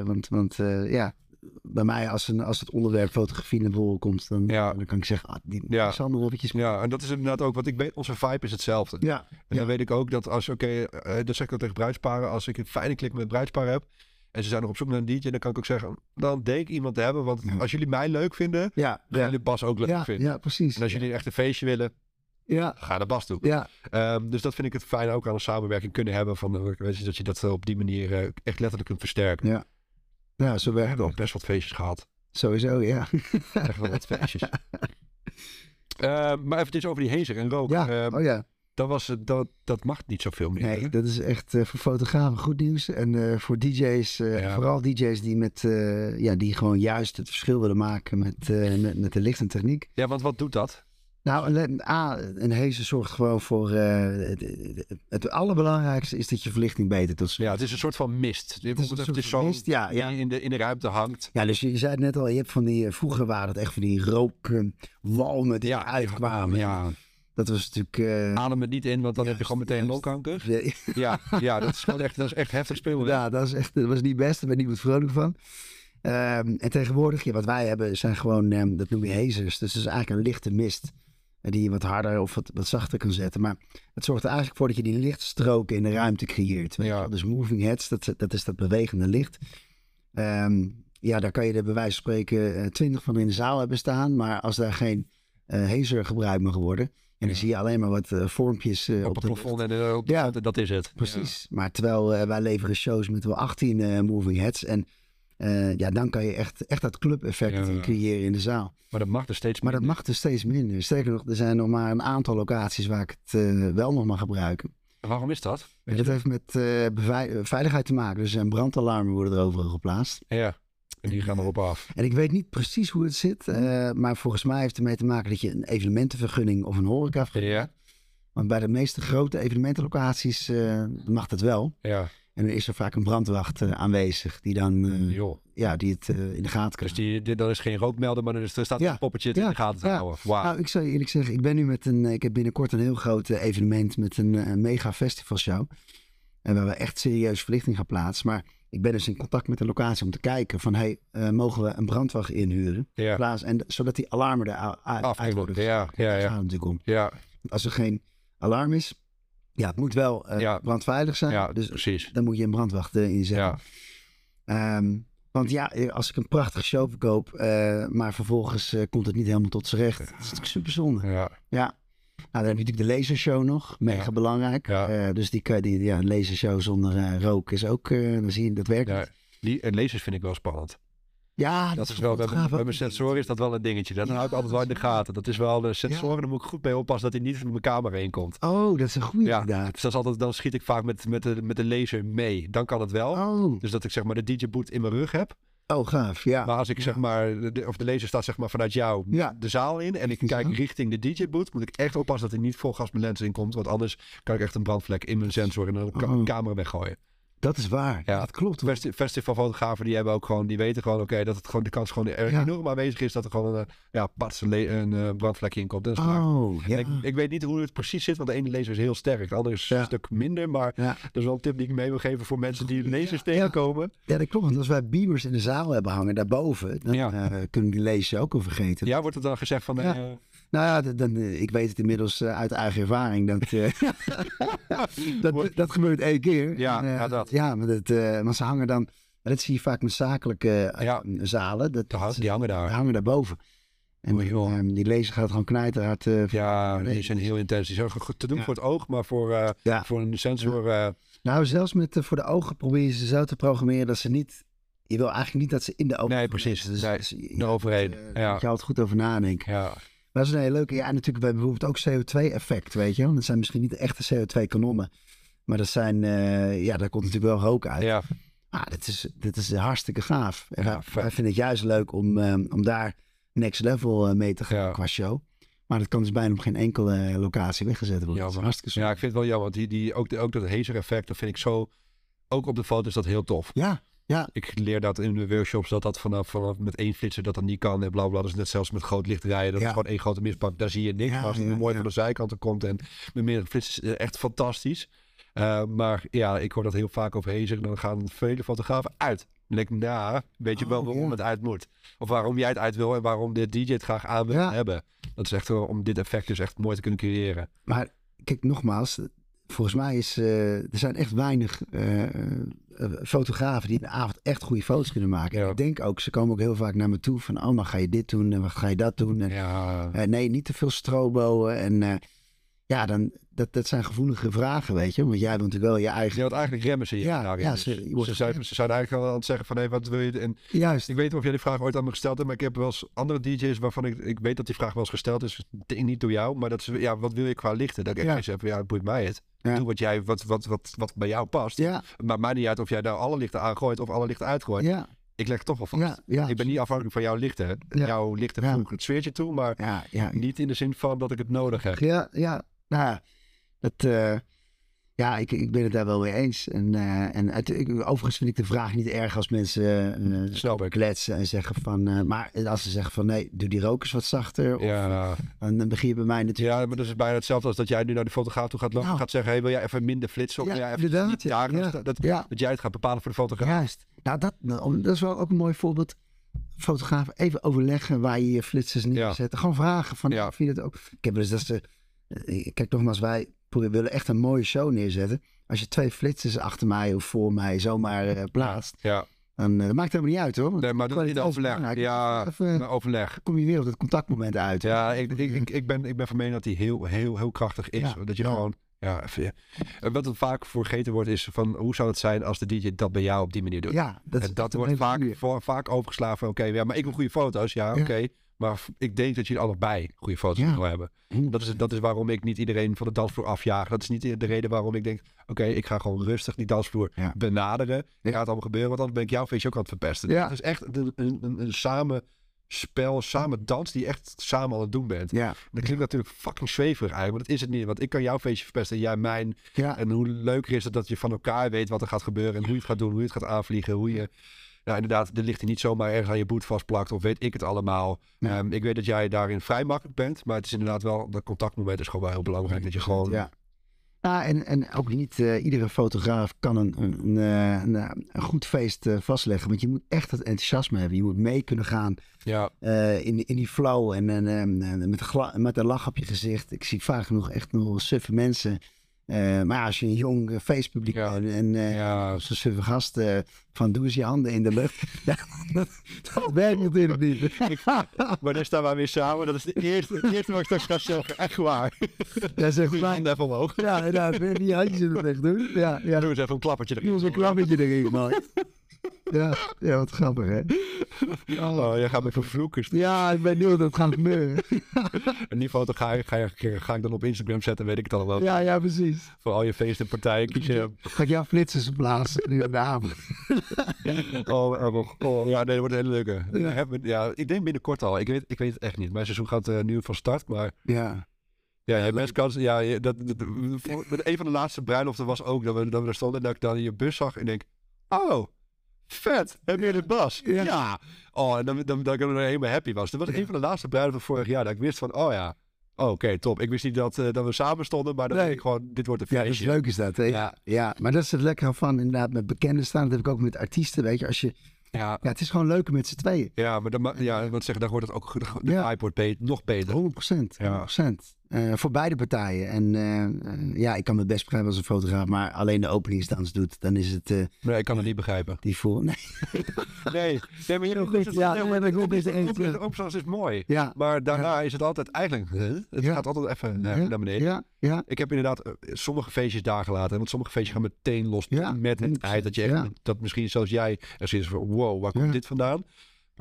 want, want ja, bij mij als, een, als het onderwerp fotografie naar voren komt, dan, Ja. dan kan ik zeggen, ah, die Ja. Sander. Ja, en dat is inderdaad ook, want ik weet, onze vibe is hetzelfde. Ja, En dan weet ik ook dat als, oké, eh, dat zeg ik ook tegen bruidsparen, als ik een fijne klik met bruidsparen heb en ze zijn nog op zoek naar een DJ, dan kan ik ook zeggen, dan denk ik iemand te hebben, want als jullie mij leuk vinden, ja, ja. jullie Bas ook leuk vinden. ja, precies. En als jullie echt een feestje willen, Ja, ga naar Bas toe. ja, Ehm, dus dat vind ik het fijn ook aan een samenwerking kunnen hebben, van, eh, dat je dat op die manier eh, echt letterlijk kunt versterken. ja. Ja, zo We hebben ook best wat feestjes gehad. Sowieso, ja. Echt wel wat feestjes. Ehm, maar even over die hezer en rook. Ja, Ehm, oh ja. dat, was, het- dat, dat mag niet zoveel meer. hè? Nee, dat is echt eh, voor fotografen goed nieuws. En eh, voor DJ's, eh, Ja. vooral DJ's die, met, eh, ja, die gewoon juist het verschil willen maken met, eh, met, met de licht en techniek. Ja, want wat doet dat? Nou, een- A, een hezen zorgt gewoon voor... eh, het, het, het allerbelangrijkste is dat je verlichting beter Ja, het is een soort van mist. Het is zo van mist, ja, ja. die in de, in de ruimte hangt. Ja, dus je, je zei het net al, je hebt van die... eh, vroeger waren het echt van die rookwalmen die eruit kwamen. Ja, Dat was natuurlijk... eh, adem het niet in, want dan heb je gewoon meteen longkanker. ja, Ja, ja, dat is gewoon echt, dat is echt heftig spelen. Ja, dat, is echt, dat was niet best. Daar ben ik niet vrolijk van. Ehm, en tegenwoordig, ja, wat wij hebben, zijn gewoon, ehm, dat noem je hazers. Dus het is eigenlijk een lichte mist. Die je wat harder of wat, wat zachter kan zetten. Maar het zorgt er eigenlijk voor dat je die lichtstroken in de ruimte creëert. weet Ja. Dus moving heads, dat, dat is dat bewegende licht. Ehm, ja, daar kan je er bij wijze van spreken eh, twintig van in de zaal hebben staan. Maar als daar geen eh hazer gebruikt mag worden. En dan zie je alleen maar wat eh, vormpjes op op het de plafond en eh, op de Ja. dat is het. Precies. Maar terwijl wij leveren shows met wel 18 eh, moving heads. En eh, ja, dan kan je echt, echt dat club-effect Ja. creëren in de zaal. Maar dat mag er steeds Maar dat minder. mag er steeds minder. Sterker nog, er zijn nog maar een aantal locaties waar ik het eh, wel nog mag gebruiken. Waarom is dat? En dat heeft met eh, veiligheid te maken. Dus zijn brandalarmen worden er overal geplaatst. Ja, en die gaan erop af. En ik weet niet precies hoe het zit. maar volgens mij heeft het ermee te maken dat je een evenementenvergunning of een horecavergunning Ja, Want bij de meeste grote evenementenlocaties mag dat wel. ja, En er is er vaak een brandwacht eh, aanwezig die dan eh, joh. ja, die het eh, in de gaten kan Dus die, die, dan is geen rookmelder, maar er, is- er staat Ja. een poppetje in de gaten te Ja. houden. Nou, ik zou eerlijk zeggen, ik ben nu met een, eh, ik heb binnenkort een heel groot eh, evenement met een, eh, mega festivalshow. En waar we echt serieus verlichting gaan plaatsen. Maar ik ben dus in contact met de locatie om te kijken van, hey, eh, mogen we een brandwacht inhuren? Plaats, en, zodat die alarmen er uit uit afgelopen. worden. Ja, ja, Daar ja. gaat het natuurlijk om. Ja, Als er geen alarm is, ja, het moet wel eh, Ja. brandveilig zijn. ja, dus precies. dan moet je een brandwacht eh, inzetten. Ja, Ehm, want ja, als ik een prachtige show verkoop, eh, maar vervolgens komt het niet helemaal tot zijn recht. Dat is natuurlijk super zonde. ja, Ja. Nou, dan heb je natuurlijk de lasershow nog. Mega belangrijk. Ja. Dus die, die ja, een lasershow zonder rook is ook, dan zie je, dat werkt ja. Die, en lasers vind ik wel spannend. Ja, Dat is wel, bij, mijn- bij mijn sensoren is dat wel een dingetje. Dat Ja, hou ik altijd wel in de gaten. Dat is wel de sensoren, Ja. daar moet ik goed mee oppassen dat hij niet in mijn kamer heen komt. Oh, dat is een goede Ja. inderdaad. Dus dat is altijd, dan schiet ik vaak met, met, de, met de laser mee. Dan kan het wel. Oh, Dus dat ik zeg maar de DJ-boot in mijn rug heb. oh, gaaf. Ja. Maar als ik zeg maar, de, of de laser staat zeg maar vanuit jou Ja. de zaal in. En ik kijk richting de DJ-boot. Moet ik echt oppassen dat hij niet vol gas mijn lens in komt. Want anders kan ik echt een brandvlek in mijn sensor en een Oh. camera weggooien. Dat is waar. Ja. Dat klopt. Festi- festivalfotografen die hebben ook gewoon, die weten gewoon, oké, dat het gewoon de kans gewoon Ja. enorm aanwezig is dat er gewoon een, eh, ja, een, eh, brandvlekje in komt. Dat is klaar. Oh, ja. Ik, ik weet niet hoe het precies zit, want de ene laser is heel sterk, de andere is Ja. een stuk minder. Maar dat is wel een tip die ik mee wil geven voor mensen die lasers tegenkomen. ja, dat klopt. Want als wij beamers in de zaal hebben hangen daarboven, dan eh, kunnen die lasers ook al vergeten. Ja, wordt het dan gezegd van. Nou ja, dan, eh, ik weet het inmiddels eh, uit eigen ervaring. Dat, eh, dat, dat gebeurt één keer. Ja, En, ja, dat. Ja, maar, dat, maar ze hangen dan... maar Dat zie je vaak met zakelijke Ja. zalen. Dat, die hangen- die hangen die daar. hangen daarboven. En ehm, die laser gaat gewoon knijterhard. Ja, die zijn heel intens. Die zijn goed te doen Ja. voor het oog, maar voor, Ja. voor een sensor... Nou, zelfs met, voor de ogen probeer je ze zo te programmeren dat ze niet... Je wil eigenlijk niet dat ze in de ogen... Nee, precies. Dus, Nee, dus. Daar je altijd goed over nadenken. ja, Maar dat is een hele leuke. Ja, en natuurlijk, bijvoorbeeld ook CO2-effect, weet je. Dat zijn misschien niet de echte CO2-kanonnen. Maar dat zijn, eh, ja, daar komt natuurlijk wel rook uit. ja, Ah, dit is, dit is hartstikke gaaf. En Ja, wij, vinden het juist leuk om, ehm, om daar next level eh, mee te gaan Ja. qua show. Maar dat kan dus bijna op geen enkele locatie weggezet worden. Is Jammer. hartstikke. Ja, ik vind het wel jammer. Want die, die, ook, de, ook dat hazer effect, dat vind ik zo... Ook op de foto's dat heel tof. Ja, ja, Ik leer dat in de workshops dat dat vanaf, vanaf met één flitser dat dat niet kan. En bla bla. Dat is net zelfs met groot licht rijden. Dat Ja. is gewoon één grote mispak. Daar zie je niks. Ja, als het ja, mooi van de zijkanten komt en met meerdere flitsers, het echt fantastisch. Eh, maar ja, ik hoor dat heel vaak over hazer. En dan gaan vele fotografen uit. Denk ik, nou, weet je wel Oh, waarom het uit moet? Of waarom jij het uit wil en waarom de DJ het graag aan wil hebben. Dat is echt wel om dit effect dus echt mooi te kunnen creëren. maar kijk, nogmaals. Volgens mij is eh, er zijn echt weinig eh, eh, fotografen die in de avond echt goede foto's kunnen maken. Ja. Ik denk ook, ze komen ook heel vaak naar me toe van, oh, maar ga je dit doen en wat ga je dat doen? En, Ja, eh, nee, niet te veel strobo. En eh, ja, dan, dat, dat zijn gevoelige vragen, weet je. Want jij wil natuurlijk wel je eigen... je had eigenlijk remmen ze je Ja, daarin. ja, Dus ze- wordt ze, geremd. ze zijn eigenlijk al aan het zeggen van, hé, wat wil je? En Juist. Ik weet niet of jij die vraag ooit aan me gesteld hebt, maar ik heb wel eens andere DJ's waarvan ik, ik weet dat die vraag wel eens gesteld is. Niet door jou, maar dat ze, ja, wat wil je qua lichten? Dat ik Ja. echt zeg, ja, boeit mij het. Ja. Doe wat jij, wat, wat, wat, wat bij jou past. Ja, Maar mij niet uit of jij daar alle lichten aangooit of alle lichten uitgooit. ja, Ik leg toch wel vast. ja, ja. Ik ben niet afhankelijk van jouw lichten. Jouw lichten voegen het sfeertje toe, maar Ja, ja, niet in de zin van dat ik het nodig heb. Ja, ja. Nou, ja, dat, eh, ja, ik, ik ben het daar wel mee eens. En, eh, en het, ik, overigens vind ik de vraag niet erg als mensen Snap ik. kletsen en zeggen van... maar als ze zeggen van nee, doe die rokers wat zachter. Of, Ja, dan, dan begin je bij mij natuurlijk... ja, maar dat is bijna hetzelfde als dat jij nu naar de fotograaf toe gaat lopen. Nou. gaat zeggen, hey, wil jij even minder flitsen? Of Ja, jij even inderdaad, ja. Ja. Dat, dat, Ja, dat jij het gaat bepalen voor de fotograaf. juist. Nou, dat, nou, dat is wel ook een mooi voorbeeld. Fotografen even overleggen waar je je flitsers neerzet. Gewoon vragen van, Ja. vind je het ook... Ik heb eens dat ze... eh, Kijk, nogmaals, wij willen echt een mooie show neerzetten. Als je twee flitsers achter mij of voor mij zomaar eh, plaatst, Ja. dan eh, dat maakt helemaal niet uit hoor. Nee, maar dat is overleg. Ja, Even, overleg. kom je weer op het contactmoment uit. Ja, ik, ik, ben, ik ben van mening dat die heel, heel, heel krachtig is. Ja, Dat je ja. gewoon, ja, Wat er vaak vergeten wordt is van, hoe zou het zijn als de DJ dat bij jou op die manier doet? Ja, dat, en dat wordt vaak, voor, vaak overgeslagen oké, ja, maar ik wil goede foto's. Ja, Ja. oké. Maar ik denk dat jullie allebei goede foto's Ja. hebben. Dat is, dat is waarom ik niet iedereen van de dansvloer afjaag. Dat is niet de reden waarom ik denk, oké, ik ga gewoon rustig die dansvloer Ja. benaderen. Ja. Gaat het allemaal gebeuren, want anders ben ik jouw feestje ook aan het verpesten. Ja. Het is echt een, een, een, een samen spel, samen dans die je echt samen aan het doen bent. Ja, Dat klinkt natuurlijk fucking zweverig eigenlijk, maar dat is het niet. Want ik kan jouw feestje verpesten en jij mijn. ja, En hoe leuker is het dat je van elkaar weet wat er gaat gebeuren en hoe je het gaat doen, hoe je het gaat aanvliegen, hoe je... Nou, inderdaad, er ligt hij niet zomaar ergens aan je boet vastplakt of weet ik het allemaal. Ja. Ehm, ik weet dat jij daarin vrij makkelijk bent, maar het is inderdaad wel, dat contactmoment is gewoon wel heel belangrijk. Dat je gewoon, ja. Nou, en, en ook niet eh, iedere fotograaf kan een, een, een, eh, een, eh, goed feest vastleggen. Want je moet echt het enthousiasme hebben. Je moet mee kunnen gaan ja, in, in die flow en, en, met, een met een lach op je gezicht. Ik zie vaak genoeg echt nog suffe mensen. Eh, maar als je een jong eh, feestpubliek Ja. hebt en eh ja, zo'n suffe gast van doe eens je handen in de lucht. dat, dat werkt natuurlijk niet. maar dan staan wij weer samen. Dat is de eerste, het eerste wat ik straks ga zeggen. Echt waar. Dat is echt handen even omhoog. Ja, weer die handjes in de lucht doen. Ja, ja. Doe eens even een klappertje erin. Doe eens een klappetje erin, man. Ja, ja, wat grappig, hè? Oh, jij gaat me vervloeken. Ja, ik ben nieuw dat het gaat gebeuren. En die foto ga, ik- ga, je- ga ik dan op Instagram zetten, weet ik het allemaal. Ja, ja, precies. Voor al je feesten en partijen. Kies je, Ga ik jou flitsers blazen nu aan de avond? oh, oh, oh, ja, nee, dat wordt een hele leuke. Ja. Ja. ja, ik denk binnenkort al. Ik weet, ik weet het echt niet. Mijn seizoen gaat eh, nu van start, maar Ja. ja, best kans. Ja, je- dat, een van de laatste bruiloften was ook dat we, dat we er stonden en dat ik dan in je bus zag en denk, oh, vet, heb je de bas? Ja. Oh, en dan, dan, dat ik dan helemaal happy was. Dat was een van de laatste bruiloften vorig jaar dat ik wist van, oh ja, oh, oké, top. Ik wist niet dat, eh, dat we samen stonden, maar dat Nee. ik gewoon, dit wordt een Ja, dat is feestje. leuk is dat, hè? Ja. ja, maar dat is het lekkere van inderdaad met bekenden staan. Dat heb ik ook met artiesten, weet je. Als je, Ja, ja, het is gewoon leuker met z'n tweeën. ja, maar dan, ja, wat zeggen, daar wordt het ook, de Ja. nog beter. 100 procent. Ja. Eh, voor beide partijen. En eh, eh, ja, ik kan me best begrijpen als een fotograaf, maar alleen de openingsdans doet, dan is het eh, Nee, ik kan het niet begrijpen. die voor. Nee. Nee, nee maar hier goed, ja, nee, maar ik wil best De ja. opslag is mooi. Ja, Maar daarna is het altijd eigenlijk, het Ja. gaat altijd even naar, Ja. naar beneden. ja, ja, Ik heb inderdaad sommige feestjes daar gelaten. Want sommige feestjes gaan meteen los Ja, met het 100%, feit dat je echt, ja. dat misschien zoals jij er zit van wow, waar komt Ja. dit vandaan?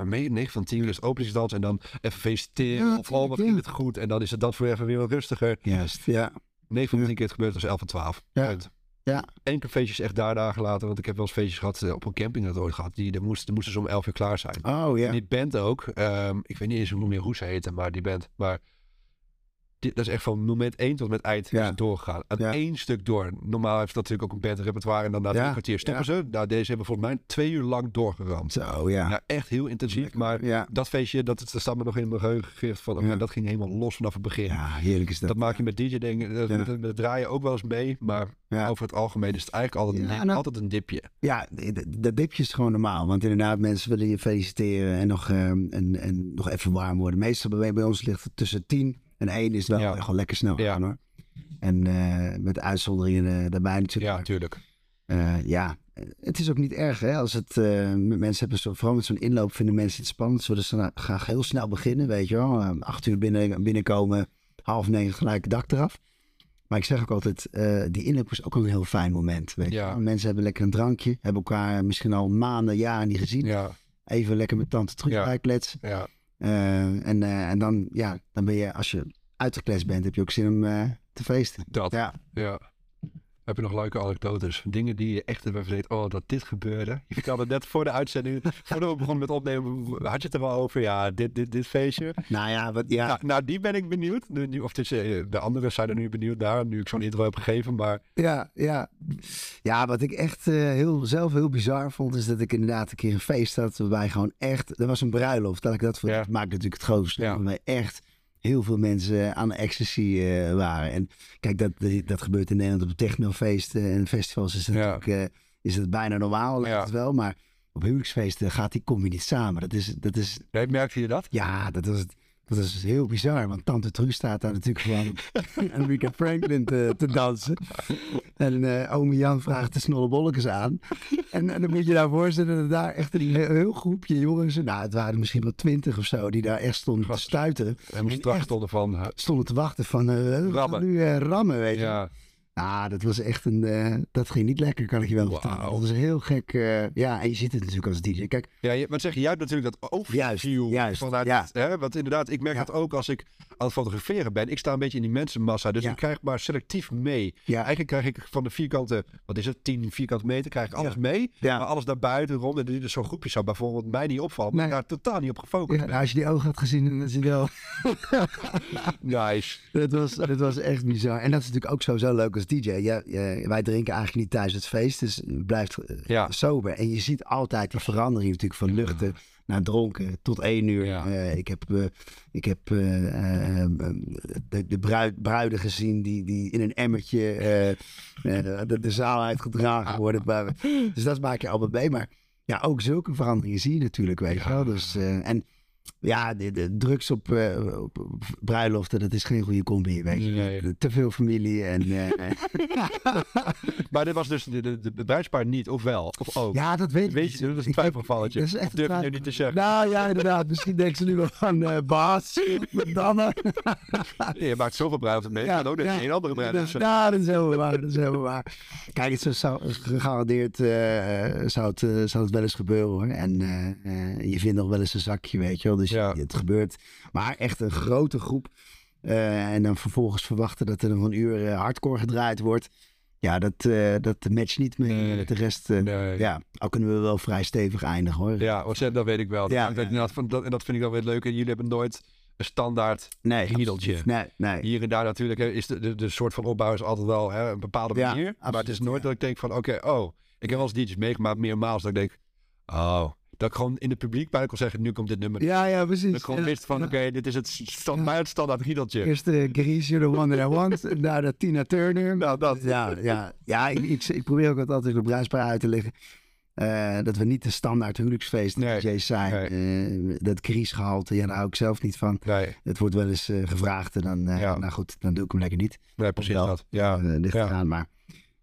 Maar mee 9 van 10 uur is openingsdans en dan even feliciteren. Ja, of oh, wat ging het goed. En dan is het dan voor even weer wat rustiger. juist. Ja, 9 van 10 keer het gebeurt als 11 van 12. Ja. Punt. Ja. Enkele feestjes echt daar daar gelaten. Want ik heb wel eens feestjes gehad eh, op een camping dat ooit gehad. Die, daar moesten, daar moesten ze om 11 uur klaar zijn. oh ja. En die band ook. ehm, ik weet niet eens hoe meer hoe ze heten, maar die band. Maar dit, dat is echt van moment 1 tot met eind Ja. is het doorgegaan. Aan Ja. één stuk door. Normaal heeft dat natuurlijk ook een beter repertoire. En dan na Ja. drie kwartier stoppen ze. Nou, deze hebben volgens mij twee uur lang doorgeramd. Zo, ja. Ja, echt heel intensief. Maar dat feestje, dat, dat staat me nog in mijn geheugen gegrift van. Ja. Dat ging helemaal los vanaf het begin. Ja, heerlijk is dat. Dat maak je met DJ-dingen, dat- Ja. met, met het draaien ook wel eens mee. Maar over het algemeen is het eigenlijk altijd, een, nou- altijd een dipje. Ja, dat dipje is gewoon normaal. Want inderdaad, mensen willen je feliciteren en nog, ehm, en, en nog even warm worden. Meestal bij, bij ons ligt het tussen 10 en 1 is wel Ja. gewoon lekker snel gaan hoor. En eh, met uitzonderingen eh, daarbij Ja, natuurlijk. natuurlijk. Eh, ja, het is ook niet erg hè. Als het, mensen hebben zo, vooral met zo'n inloop vinden mensen het spannend. Ze willen sna- graag heel snel beginnen, weet je wel. Acht uur binnen, binnenkomen, half negen gelijk het dak eraf. Maar ik zeg ook altijd, die inloop is ook een heel fijn moment. Weet je Ja. Mensen hebben lekker een drankje, hebben elkaar misschien al maanden, jaren niet gezien. Ja, Even lekker met tante terug Ja. bijkletsen. ja. Eh, en, eh, en dan, ja, dan ben je, als je uitgekletst bent, heb je ook zin om eh, te feesten. dat. Ja. Ja. Heb je nog leuke anekdotes? Dingen die je echt hebt vergeten. Oh, dat dit gebeurde. Je vertelde net voor de uitzending, voordat we begonnen met opnemen, had je het er wel over. Ja, dit, dit, dit feestje. Nou ja, wat, ja, Nou, nou, die ben ik benieuwd. Nu- nu- Of is, eh, de anderen zijn er nu benieuwd naar, nu ik zo'n intro heb gegeven. Maar Ja, ja. Ja, wat ik echt eh, heel, zelf heel bizar vond, is dat ik inderdaad een keer een feest had waarbij gewoon echt, er was een bruiloft, dat ik dat voor, Ja. maakt natuurlijk het grootste, Ja. waarbij echt heel veel mensen aan de ecstasy eh, waren. En kijk, dat, dat gebeurt in Nederland op technofeesten en festivals is het Ja. natuurlijk, eh, is het bijna normaal, lijkt Ja. het wel, maar op huwelijksfeesten gaat die je niet samen. Dat is, dat is nee, merkte je dat? ja, dat was, dat is heel bizar. Want Tante Tru staat daar natuurlijk gewoon Enrique Franklin te, te dansen. En eh ome Jan vraagt de snollebolletjes aan. En, en dan moet je nou voorstellen dat daar echt een heel, heel groepje jongens... Nou, het waren misschien wel twintig of zo... die daar echt stonden te Gast. stuiteren. En moest stonden van... Stonden te wachten van... gaan Rammen. nu eh, rammen, weet je. ja, Ah, dat was echt een... eh, dat ging niet lekker, kan ik je wel vertellen. Wauw. Dat was heel gek. eh, ja, en je ziet het natuurlijk als DJ. Kijk, ja je, maar zeg je, jij hebt natuurlijk dat overview. Juist, juist, Vanuit, ja. hè, want inderdaad, ik merk Ja. dat ook als ik aan het fotograferen ben. Ik sta een beetje in die mensenmassa, dus Ja. ik krijg maar selectief mee. ja, Eigenlijk krijg ik van de vierkante, wat is het, 10 vierkante meter, krijg ik alles mee. ja. Maar alles daarbuiten rond, en dus zo'n groepje zou bijvoorbeeld mij niet opvallen. Maar Nee. ik daar totaal niet op gefocust nou, als je die ogen had gezien, dan is het wel... Nice. Dat was, dat was echt bizar. En dat is natuurlijk ook sowieso leuk als DJ. Ja, ja, wij drinken eigenlijk niet thuis het feest, dus blijft eh, Ja. sober. En je ziet altijd die verandering natuurlijk van luchten naar dronken tot één uur. Ja. Eh, ik heb, eh, ik heb de, de bruid, bruiden gezien die, die in een emmertje de, de zaal uitgedragen worden. Maar- Dus dat maak je allemaal mee. Maar ja, ook zulke veranderingen zie je natuurlijk, weet je wel. Dus, en ja, de, de drugs op, eh, op, op bruiloften, dat is geen goede combi, weet je. Nee. Te veel familie en... eh, Maar dit was dus de, de, bruidspaar niet, of wel? Of ook? ja, dat weet ik Weet niet. je, dat is een Ik- twijfelgevalletje. dat is echt een Durf je nu niet te zeggen. Nou ja, inderdaad. Misschien denken ze nu wel van eh Baas, Madonna. Je maakt zoveel bruiloften mee. Ja, ook ja. geen andere bruiloft. ja, dat is helemaal waar. Dat is helemaal waar. Kijk, het zou- gegarandeerd zou, het, zou het wel eens gebeuren hoor. En eh, eh, je vindt nog wel eens een zakje, weet je wel. Dus Ja. het gebeurt. Maar echt een grote groep. eh, en dan vervolgens verwachten dat er nog een uur eh, hardcore gedraaid wordt. Ja, dat, eh dat matcht niet meer Nee. met de rest. Nee. Ja, al kunnen we wel vrij stevig eindigen hoor. Ja, zeg, dat weet ik wel. Ja, Dat- dat- ja. inderdaad van- dat, en dat vind ik dan weer leuk. En jullie hebben nooit een standaard Nee, riedeltje. Nee, nee. Hier en daar natuurlijk hè, is de, de, de soort van opbouw is altijd wel hè, een bepaalde Ja, manier. maar het is nooit ja. dat ik denk van oké, oh, ik heb wel eens DJ's meegemaakt, meermaals, dat ik denk, oh, dat ik gewoon in het publiek bijna kon zeggen, nu komt dit nummer. Ja, ja, precies. Dat ik gewoon Ja, wist van ja. oké, dit is het stand, Ja. standaard riedeltje. Eerst de Grease, You're the One That I Want. en Daarna Tina Turner. Nou, dat. Ja, ja, ja ik, ik, ik probeer ook altijd op bruidspaar uit te leggen. eh, dat we niet de standaard huwelijksfeest Nee, DJ's zijn. Eh, dat kriesgehalte, ja, daar hou ik zelf niet van. Nee, Het wordt wel eens eh, gevraagd en dan, eh, Ja. nou goed, dan doe ik hem lekker niet. nee precies dat. Ja, Eh, ligt ja. eraan, maar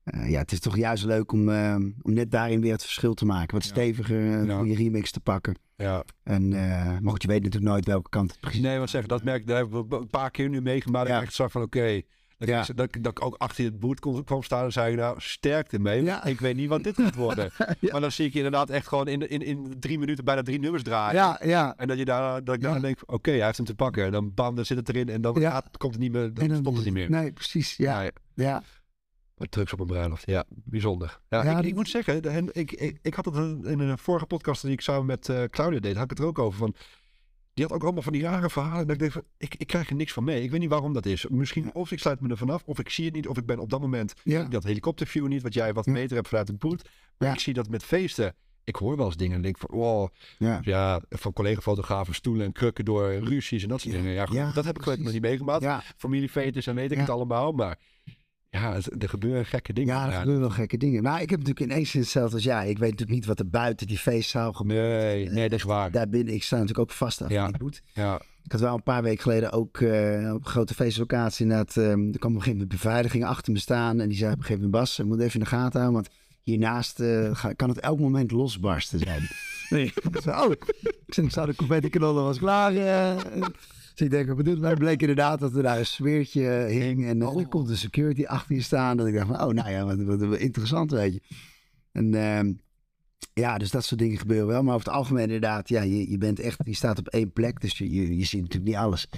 eh, ja, het is toch juist leuk om, eh, om net daarin weer het verschil te maken. Wat Ja. steviger, een Ja. goede remix te pakken. ja. En, eh, maar goed, je weet natuurlijk nooit welke kant het precies Nee, wat zeggen, dat merk ik, daar heb ik een paar keer nu meegemaakt. Dat Ja. ik echt zag van oké, dat, Ja. dat, dat ik ook achter het boot kon, kwam staan en zei nou, sterkte mee. Ja. Ik weet niet wat dit gaat worden. Ja. Maar dan zie ik je inderdaad echt gewoon in, in, in drie minuten bijna drie nummers draaien. Ja, ja. En dat, je daar, dat ik dan denk, oké, hij heeft hem te pakken. En dan bam, dan zit het erin en dan gaat, komt het niet meer, dan, stopt het niet meer. Nee, precies. Ja, ja. Maar drugs op een bruiloft, ja, bijzonder. Ja, Ja, ik, dat- ik moet zeggen, de- en ik, ik, ik had het in een vorige podcast die ik samen met eh, Claudia deed, had ik het er ook over van... Die had ook allemaal van die rare verhalen. Dat ik denk van, ik, ik krijg er niks van mee. Ik weet niet waarom dat is. Misschien of ik sluit me er vanaf, of ik zie het niet, of ik ben op dat moment Ja. dat helikopterview niet, wat jij wat Ja. meter hebt vanuit het boot. Maar Ja. ik zie dat met feesten. Ik hoor wel eens dingen en denk van, wow, Ja. ja, van collega-fotografen stoelen en krukken door ruzies en dat soort dingen. Ja, goed, dat heb ik nog niet meegemaakt. Ja, Familiefetes en weet ik het allemaal, maar ja, er gebeuren gekke dingen. ja, er gebeuren wel gekke dingen. Maar ik heb natuurlijk ineens hetzelfde als jij. Ik weet natuurlijk niet wat er buiten die feestzaal gebeurt. Nee, nee, dat is waar. Daarbinnen, ik sta natuurlijk ook vast achter Ja. die boet. Ja, Ik had wel een paar weken geleden ook eh, op een grote feestlocatie inderdaad, ehm, er kwam op een gegeven moment beveiliging achter me staan. En die zei op een gegeven moment, Bas, je moet even in de gaten houden, want hiernaast eh, kan het elk moment losbarsten zijn. nee. Ik zei, oh, ik zou de confetti knallen, was klaar. eh. Dus ik denk, wat bedoelt mij? Het bleek inderdaad dat er daar een sfeertje hing. En eh, er komt een security achter je staan. Dat ik dacht van, oh, nou ja, wat, wat, wat interessant, weet je. En ehm, ja, dus dat soort dingen gebeuren wel. Maar over het algemeen inderdaad, ja, je, je bent echt, je staat op één plek. Dus je, je, je ziet natuurlijk niet alles.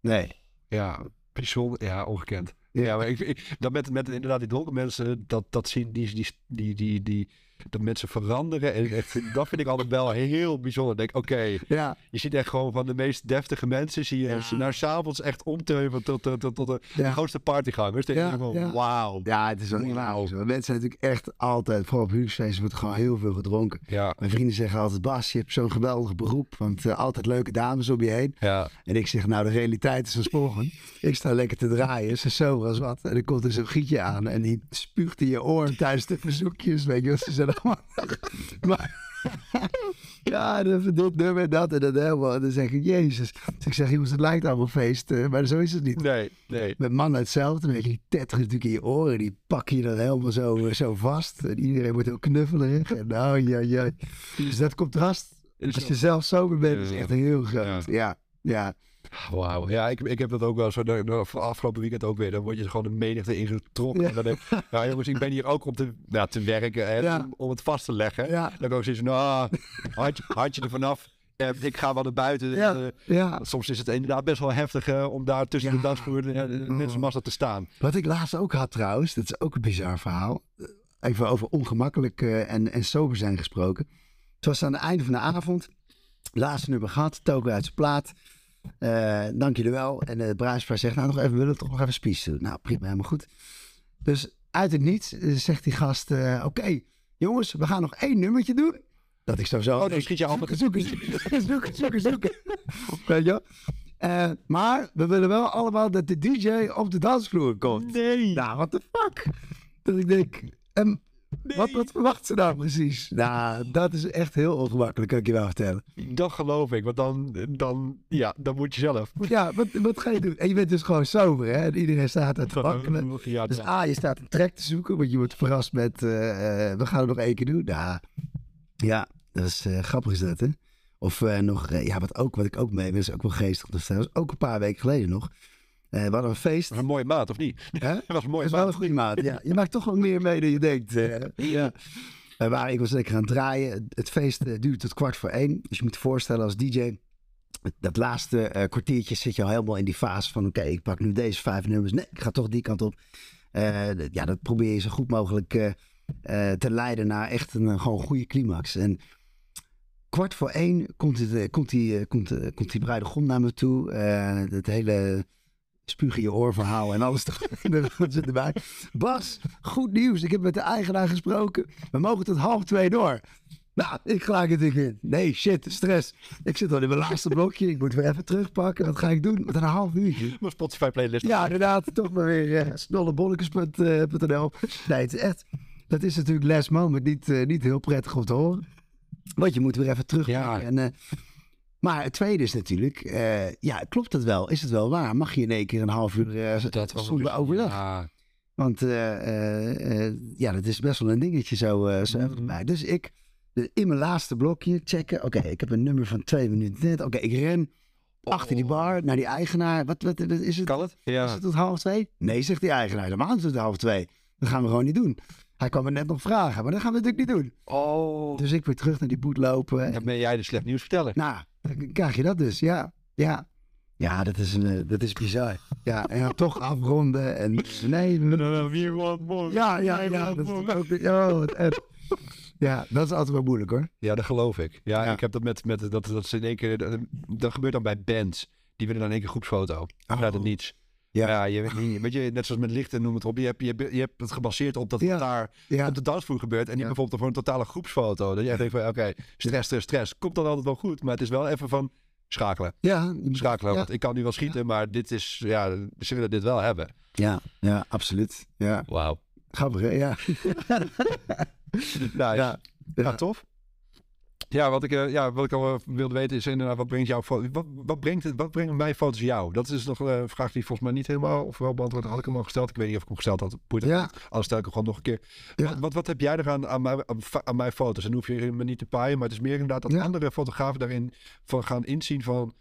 Nee. ja, bijzonder, ja, ongekend. Ja. Ja, maar ik, ik, dat met, met inderdaad die dronken mensen, dat, dat zien, die, die, die, die, die, dat mensen veranderen. En echt, dat vind ik altijd wel heel bijzonder. Denk, oké, Ja, je ziet echt gewoon van de meest deftige mensen, zie je Ja. naar s'avonds echt omteuven tot, tot, tot, tot de ja. grootste partygangers. Denk Ja, wauw. ja, het is wel hoor. Mensen zijn natuurlijk echt altijd, vooral op huwelijksfeesten, wordt gewoon heel veel gedronken. Mijn vrienden zeggen altijd, Bas, je hebt zo'n geweldig beroep. Want eh, altijd leuke dames om je heen. ja. En ik zeg, nou, de realiteit is als volgend. Ik sta lekker te draaien, ze zo als wat. En dan komt er zo'n gietje aan en die spuugt in je oor tijdens de verzoekjes. Weet je wat ze Maar, ja, dit nummer dat en dat helemaal. En dan zeg ik, jezus. Dus ik zeg, jongens, het lijkt allemaal feest, eh, maar zo is het niet. Nee, nee. Met mannen hetzelfde, weet je, die tetteren natuurlijk in je oren. Die pakken je dan helemaal zo, eh, zo vast. En iedereen wordt heel knuffelerig. En nou, ja, ja. Dus dat contrast, als je zelf sober bent, is echt heel groot. Ja, ja. Wauw, ja, ik, ik heb dat ook wel zo. de- afgelopen weekend ook weer. Dan word je gewoon de menigte ingetrokken. Ja. En dan denk ik, nou jongens, ik ben hier ook om te, ja, te werken en Ja. om, om het vast te leggen. Ja. Dan ook zoiets nou, handje, handje er vanaf. Eh, ik ga wel naar buiten. Ja. Eh, ja. soms is het inderdaad best wel heftig eh, om daar tussen de dansvloer en de mensenmassa te staan. Wat ik laatst ook had trouwens, dat is ook een bizar verhaal. Even over ongemakkelijk en, en sober zijn gesproken. Het was aan het einde van de avond. Laatste nummer gehad, Toko uit zijn plaat. Eh, dank jullie wel. En de bruidspaar zegt, nou nog even, we willen toch nog even spies doen. Nou, prima, helemaal goed. Dus uit het niets eh, zegt die gast, eh, oké, jongens, we gaan nog één nummertje doen. Dat ik zo zo... Oh, dan schiet je af. Zoeken, zoeken, zoeken, zoeken, zoeken, zoeken. Weet je? Eh, maar we willen wel allemaal dat de DJ op de dansvloer komt. Nee. Nou, what the fuck? Dat ik denk, wat, wat verwacht ze nou precies? Nou, dat is echt heel ongemakkelijk, kan ik je wel vertellen. Dat geloof ik, want dan, dan, ja, dan moet je zelf. Ja, wat, wat ga je doen? En je bent dus gewoon sober, hè? En iedereen staat daar te wakkelen. Ja, Dus A, je staat een track te zoeken, want je wordt verrast met, eh, eh, we gaan het nog één keer doen. Nou, ja, dat is eh, grappig is dat, hè? Of eh, nog, ja, wat, ook, wat ik ook mee ben, is ook wel geestig. Dus dat was ook een paar weken geleden nog. Eh, hadden een feest. een mooie maat, of niet? Dat was een mooie is wel een maat. goede maat. Ja. Je maakt toch wel meer mee dan je denkt. eh. ja. We waren, ik was lekker aan het draaien. Het feest eh, duurde tot kwart voor één. Dus je moet je voorstellen als DJ. Dat laatste eh, kwartiertje zit je al helemaal in die fase van... Oké, ik pak nu deze vijf nummers. Nee, ik ga toch die kant op. Eh, ja, dat probeer je zo goed mogelijk eh, eh, te leiden naar echt een eh, gewoon goede climax. En kwart voor één komt, het, eh, komt, die, eh, komt, eh, komt die bruidegom naar me toe. Eh het hele spuug in je oor verhaal en alles er- zit erbij. Bas, goed nieuws. Ik heb met de eigenaar gesproken. We mogen tot half twee door. Nou, ik gelijk natuurlijk in. Nee, shit, stress. Ik zit al in mijn laatste blokje. Ik moet weer even terugpakken. Wat ga ik doen? Met een half uurtje. Mijn Spotify playlist. Ja, inderdaad. Toch maar weer uh, snollebolletjes.nl. Nee, het is echt... Dat is natuurlijk last moment niet, eh, niet heel prettig om te horen. Want je moet weer even terug. Ja. En, eh, maar het tweede is natuurlijk... eh, ja, klopt het wel? Is het wel waar? Mag je in één keer een half uur uh, Dat zonder overdag? Ja. Want eh, ja, dat is best wel een dingetje zo. zo even erbij. Dus ik in mijn laatste blokje checken. Oké, ik heb een nummer van twee minuten net. Oké, ik ren achter die bar naar die eigenaar. Wat, wat, wat is het? Kan het? Is Ja. het tot half twee? Nee, zegt die eigenaar. De maand is het half twee. Dat gaan we gewoon niet doen. Hij kwam me net nog vragen, maar dat gaan we natuurlijk niet doen. Oh. Dus ik weer terug naar die boet lopen. Dan ben jij de slecht nieuws vertellen. Nou, dan krijg je dat dus. Ja, ja. Ja, dat is, een, eh, dat is bizar. Ja, en dan toch afronden. En nee, more. Ja, ja, ja. Dat is ook, oh. Ja, dat is altijd wel moeilijk hoor. Ja, dat geloof ik. Ja, Ja. ik heb dat met, met dat, dat ze in één keer, dat, dat gebeurt dan bij bands. Die willen dan in één keer groepsfoto. Vanuit het niets. Ja. Ja, je weet niet, weet je, net zoals met lichten, noem het op. Je hebt, je, hebt- je hebt het gebaseerd op dat Ja. het daar Ja, op de dansvloer gebeurt. En niet bijvoorbeeld voor een totale groepsfoto. Dat je echt denkt van, oké, stress, stress, stress. Komt dan altijd wel goed. Maar het is wel even van schakelen. ja, Schakelen. Want ik kan nu wel schieten, maar dit is, ja, ze willen dit wel hebben. ja, ja, absoluut. Ja, Wauw. grappig hè? Ja. Ja. Ja, tof. Ja, wat ik, eh, ja, wat ik al eh, wilde weten is inderdaad, wat brengt, jouw fo- wat, wat, brengt het, wat brengen mijn foto's jou? Dat is nog eh, een vraag die volgens mij niet helemaal of wel beantwoord had ik hem al gesteld. Ik weet niet of ik hem gesteld had. Boeit Ja. Anders stel ik hem gewoon nog een keer. Ja. Wat, wat, wat heb jij eraan aan mijn, aan, mijn foto's? En hoef je me niet te paaien, maar het is meer inderdaad dat Ja. andere fotografen daarin van gaan inzien van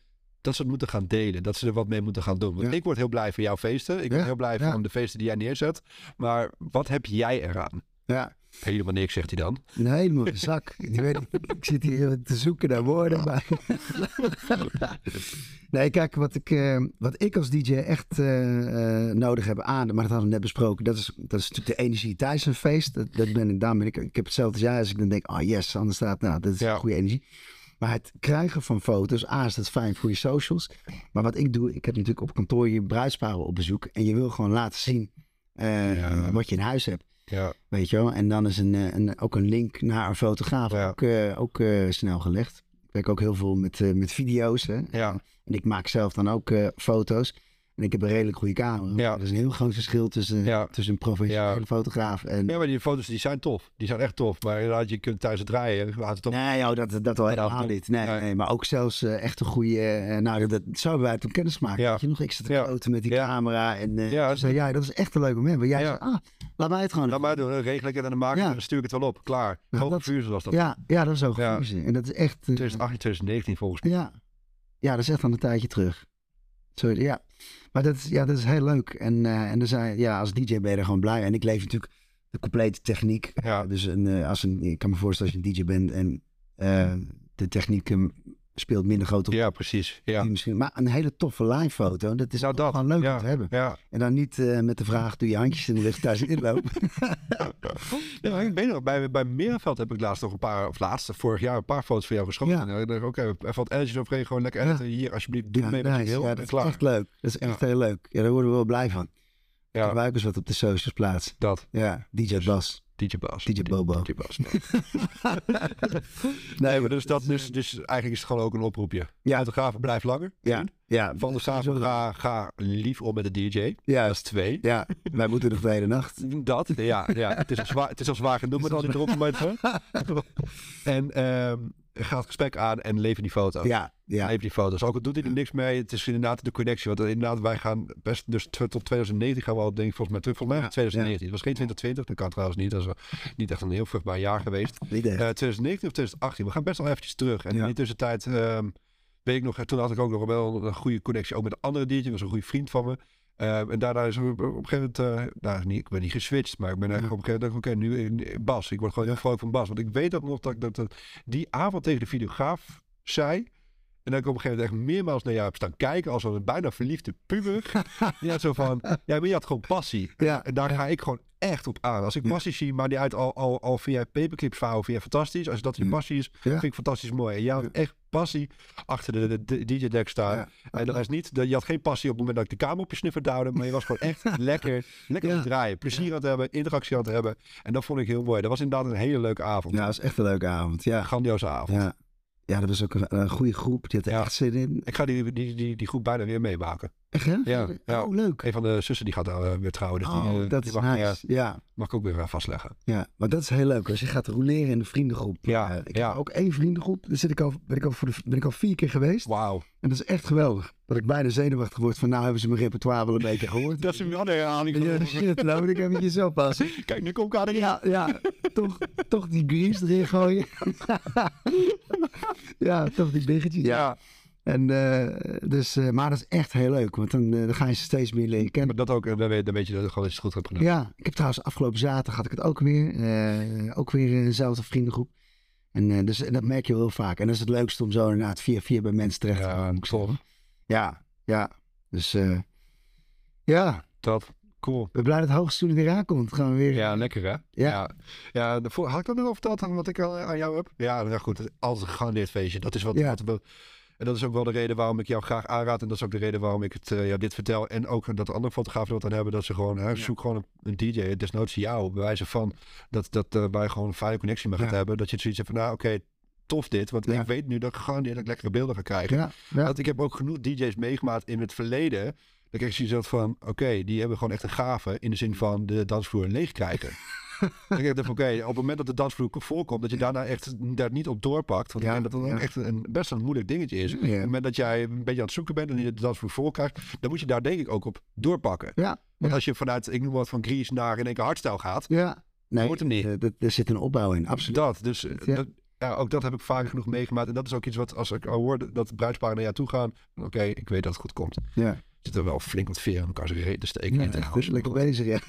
dat ze het moeten gaan delen. Dat ze er wat mee moeten gaan doen. Want Ja. ik word heel blij van jouw feesten. Ik word heel blij van de feesten die jij neerzet. Maar wat heb jij eraan? ja. Helemaal niks, zegt hij dan. Een hele mooie zak. Ik, weet, ik zit hier te zoeken naar woorden. Maar... nee, kijk, wat ik, eh, wat ik als DJ echt eh, eh, nodig heb aan, maar dat hadden we net besproken, dat is, dat is natuurlijk de energie tijdens een feest. Dat, dat ben ik, daarom ben ik, ik heb hetzelfde jij, als ik dan denk, oh yes, anders staat, nou, dat is Ja. goede energie. Maar het krijgen van foto's, A, is dat fijn voor je socials. Maar wat ik doe, ik heb natuurlijk op kantoor je bruidsparen op bezoek. En je wil gewoon laten zien Ja. wat je in huis hebt. Ja, Weet je wel? En dan is een, eh, een, ook een link naar een fotograaf Ja. ook, eh, ook eh, snel gelegd. Ik werk ook heel veel met, met video's. Hè? ja. En ik maak zelf dan ook foto's. En ik heb een redelijk goede camera. Ja. Er is een heel groot verschil tussen, Ja. tussen een professionele Ja. fotograaf en... Ja, maar die foto's die zijn tof. Die zijn echt tof. Maar inderdaad, je kunt thuis het draaien. Laat het op. Nee, oh, dat, dat wel helemaal niet. Nee, Nee. nee, maar ook zelfs eh, echt een goede... eh, nou, dat, zo hebben wij toen kennis gemaakt. Ja. Dat je nog extra te met die Ja. camera. En eh, Ja. ja, zei, ja, dat is echt een leuk moment. Maar jij zei, ah, laat mij het gewoon Laat maar doen. Dan regel ik het en dan maak ik Ja. het en dan stuur ik het wel op. Klaar. Ja, Hoge dat- vuur zoals dat. Ja, ja, dat is ook. En dat is echt... eh, 2018, 2019 volgens mij. Ja. ja, dat is echt al een tijdje terug. Sorry, ja. Maar dat is, ja, dat is heel leuk. En, eh, en dan zijn, ja, als DJ ben je er gewoon blij. En ik leef natuurlijk de complete techniek. Ja. Dus een, eh, als een, ik kan me voorstellen als je een DJ bent en eh, de techniek eh, speelt minder grote rol. Ja, precies. Ja. Misschien, maar een hele toffe live foto, dat is Nou, dat. gewoon leuk ja. om te hebben. Ja. En dan niet eh, met de vraag, doe je handjes in de lucht thuis inloop. ja, ik weet nog, bij, bij Meerveld heb ik laatst nog een paar, of laatste, vorig jaar, een paar foto's van jou geschoten. Ja. En ik dacht, oké, even wat editjes overheen, gewoon lekker editen. Hier, alsjeblieft, doe mee met je nice. ja, en dat is echt leuk. Dat is echt heel leuk. Ja, daar worden we wel blij van. Ja. Ook eens wat op de socials plaatsen. Dat. Ja, DJ Bas. DJ Bas. DJ Bobo. DJ Bas. nee, maar dus, dat, dus, dus eigenlijk is het gewoon ook een oproepje. Ja. Fotografen, blijf langer. Ja, ja, Van de Saven, ga, ga lief om met de DJ. ja, Dat is twee. ja. Wij moeten nog de hele nacht. Dat, ja. ja. Het, is al zwaar, het is al zwaar genoeg met al die dropmomenten. en ehm ga het gesprek aan en lever die foto. Ja, ja. Lever die foto's. Ook al doet hij er niks mee, het is inderdaad de connectie. Want inderdaad, wij gaan best, dus tot 2019 gaan we al, denk ik, volgens mij terug. Volgens mij Ja, 2019. Het was geen 2020, dat kan trouwens niet. Dat is niet echt een heel vruchtbaar jaar geweest. Echt. Eh, 2019 of 2018. We gaan best wel eventjes terug. En Ja. in de tussentijd ehm, weet ik nog, toen had ik ook nog wel een goede connectie ook met een andere DJ. was een goede vriend van me. Ehm, en daarna is op een gegeven moment, eh, nou, niet, ik ben niet geswitcht, maar ik ben eigenlijk op een gegeven moment, oké, nu eh, Bas. Ik word gewoon heel vrolijk van Bas. Want ik weet nog dat ik dat, dat die avond tegen de videograaf zei. En dat ik op een gegeven moment echt meermaals naar jou heb staan kijken als een bijna verliefde puber. Die had zo van, ja, maar je had gewoon passie. Ja. En daar ga ik gewoon echt op aan. Als ik passie zie, maar die uit al, al, al via paperclips vouwen, via fantastisch. Als dat je Ja. passie is, Ja. vind ik fantastisch mooi. En jij had echt passie achter de, de, de DJ-deck staan. Ja. En dat is niet, dat je had geen passie op het moment dat ik de kamer op je snuffer duwde, maar je was gewoon echt lekker, lekker Ja. het draaien. Plezier aan het hebben, interactie aan het hebben. En dat vond ik heel mooi. Dat was inderdaad een hele leuke avond. Ja, dat was echt een leuke avond. Ja, Een grandioze avond. ja. Ja dat was ook een, een goede groep. Die had er Ja. echt zin in. Ik ga die, die, die, die groep bijna weer meemaken. Echt, hè? Ja, ja. Oh, leuk. Een van de zussen die gaat uh, weer trouwen. Dus Oh, eh, dat is mag, nice. ja, Ja, mag ik ook weer vastleggen. ja, maar dat is heel leuk. Als je gaat roleren in de vriendengroep. Ja, Eh, ik ja. heb ook één vriendengroep. Daar zit ik al, ben, ik al voor de, ben ik al vier keer geweest. Wauw. En dat is echt geweldig. Dat ik bijna zenuwachtig word van nou hebben ze mijn repertoire wel een beetje gehoord. Dat is een andere herhaling. Ja, shit, moet ik eventjes oppassen. Kijk, nu komt Karin. Ja, ja, toch, toch die grease erin gooien. ja, toch die biggetjes. Ja. Ja, En, eh, dus, eh, maar dat is echt heel leuk, want dan, eh, dan ga je ze steeds meer leren kennen. maar dat ook, dan weet, dan weet je dat het gewoon eens goed hebt gedaan. Ja, ik heb trouwens afgelopen zaterdag had ik het ook weer. ook weer eh, dezelfde vriendengroep. En, dus, en dat merk je wel heel vaak. En dat is het leukste om zo inderdaad via via bij mensen terecht te Ja, komen. tof. Ja, ja. Dus ja, Dat. cool. Ik ben blij dat het hoogste toen eraan komt. Gaan we weer. Ja, lekker hè? Ja. ja. ja had ik dat nog verteld aan wat ik al aan jou heb? Ja, nou goed. Altijd een gegarandeerd feestje. Dat is wat, Ja. wat we- En dat is ook wel de reden waarom ik jou graag aanraad. En dat is ook de reden waarom ik het, eh, ja, dit vertel. En ook dat de andere fotografen wat aan hebben. Dat ze gewoon, hè, zoek gewoon een, een DJ. Desnoods jou. Bij wijze van dat, dat eh, je gewoon een fijne connectie mee gaat Ja. hebben. Dat je zoiets hebt van, nou oké, tof dit. Want ik weet nu dat ik gegarandeerd dat ik lekkere beelden ga krijgen. Want ik heb ook genoeg DJ's meegemaakt in het verleden. Dan krijg je zoiets van, oké, die hebben gewoon echt een gave in de zin van de dansvloer leeg krijgen. denk ik van, oké, op het moment dat de dansvloer voorkomt, dat je daarna echt daar niet op doorpakt. Want Ja, ik denk dat dat echt een, best een moeilijk dingetje is. Op het moment dat jij een beetje aan het zoeken bent en je de dansvloer vol krijgt, dan moet je daar denk ik ook op doorpakken. Ja, Want als je vanuit, ik noem wat, van Grease naar in één keer hardstyle gaat, ja. Nee, Hoort hem niet. eh, er zit een opbouw in, absoluut. dat. Dus eh, dat, ja, ook dat heb ik vaak genoeg meegemaakt. En dat is ook iets wat, als ik al hoor dat bruidsparen naar jou toe gaan, oké, ik weet dat het goed komt. Ja, zit er wel flink wat veer in elkaar zijn te steken. ja houden. dus lekker bezig, ja.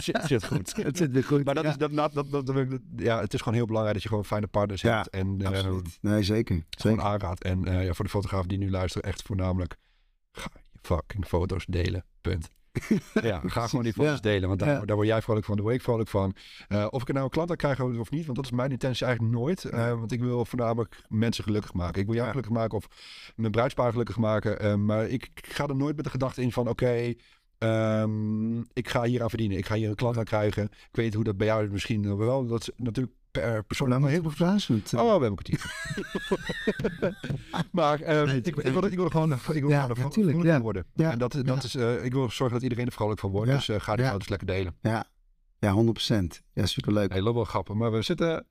Zit, zit goed. Het zit weer goed. Maar dat ja. is, dat, dat, dat, ja, het is gewoon heel belangrijk dat je gewoon fijne partners Ja, hebt. En eh. Nee, zeker. gewoon zeker. aanraadt. En eh, ja, voor de fotograaf die nu luistert, echt voornamelijk ga je fucking foto's delen. Punt. Ja, ga gewoon die foto's Ja. delen. Want daar, Ja. daar word jij vrolijk van, daar word ik vrolijk van. Eh, of ik er nou een klant aan krijg of niet, want dat is mijn intentie eigenlijk nooit. Eh, want ik wil voornamelijk mensen gelukkig maken. Ik wil jou Ja. gelukkig maken of mijn bruidspaar gelukkig maken. Eh, maar ik, ik ga er nooit met de gedachte in van, oké, ehm, ik ga hier aan verdienen. Ik ga hier een klant aan krijgen. Ik weet hoe dat bij jou is misschien wel. Dat is natuurlijk per persoon. Laat maar heel eh, Oh, we hebben een kwartier. maar Nee, ik, ik, wil, ik wil er gewoon, ik wil Ja, gewoon natuurlijk, ja. worden. Ja, En dat, dat ja. is, eh, ik wil zorgen dat iedereen er vrolijk van wordt. Dus eh, ga die foto's lekker delen. Ja, ja 100%. Ja, superleuk. Heel wel grappig. Maar we zitten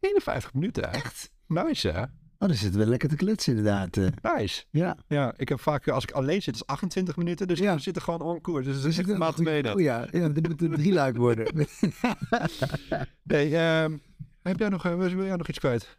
51 minuten. Echt? Nice, hè? Oh, dan zitten we lekker te kletsen inderdaad. eh. Nice. ja. Ja, ik heb vaak, als ik alleen zit, is 28 minuten. Dus Ja. we zitten gewoon on koers. Dus het is echt een maat mee. Oh ja, ja, dit moet een drieluik worden. Nee, ehm, heb jij nog, eh, wil jij nog iets kwijt?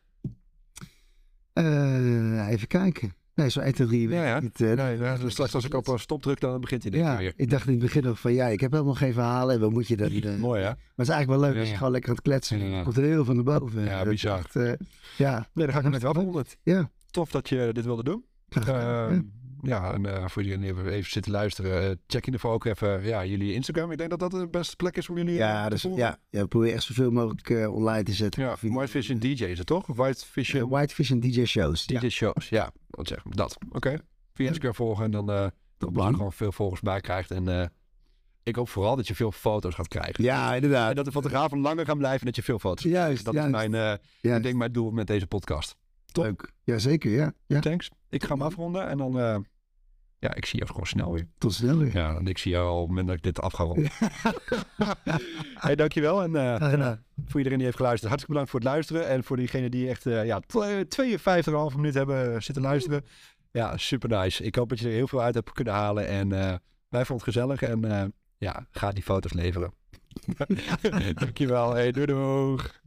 Eh, even kijken. Nee, zo 1, 2, 3 Ja, ja. Niet, eh, Nee, ja, dus straks als ik op eh, stop druk, dan begint hij denk ik ja, weer. ik dacht in het begin nog van ja, ik heb helemaal geen verhalen. En wat moet je dat? eh, maar Mooi, hè? het is eigenlijk wel leuk Ja, als je gewoon lekker aan het kletsen. Ja, komt er heel veel naar boven. Ja, bizar. echt, eh, ja, Nee, dan ga ik met wel afronden. ja. Tof dat je dit wilde doen. graag ja, en eh, voor jullie die even, even zitten luisteren, eh, check in ieder geval ook even ja, jullie Instagram. Ik denk dat dat de beste plek is om jullie eh, ja, te dus, ja, ja, we proberen echt zoveel mogelijk eh, online te zetten. Ja, Via- White Vision DJ is het toch? White Eh, Vision Whitefish en DJ shows. DJ Ja, shows. Ja, wat zeg dat. Oké. Via Instagram volgen en dan eh dat je plan. gewoon veel volgers bij krijgt. En eh, ik hoop vooral dat je veel foto's gaat krijgen. ja inderdaad. En dat de fotografen langer gaan blijven en dat je veel foto's Juist, Dat juist. is mijn, eh, juist. ik denk mijn doel met deze podcast. Top. Leuk. Jazeker, ja. ja. Thanks. Ik ga hem afronden en dan... eh, ja, ik zie jou gewoon snel weer. Tot snel weer. Ja, en ik zie jou al op het moment dat ik dit af ga ronden. hey, dankjewel. En eh, voor iedereen die heeft geluisterd, hartstikke bedankt voor het luisteren. En voor diegenen die echt eh ja, tw- 52,5 minuten hebben zitten luisteren. Ja, super nice. Ik hoop dat je er heel veel uit hebt kunnen halen. En eh, wij vonden het gezellig. En eh, ja, ga die foto's leveren. dankjewel. Hey, doei doeg.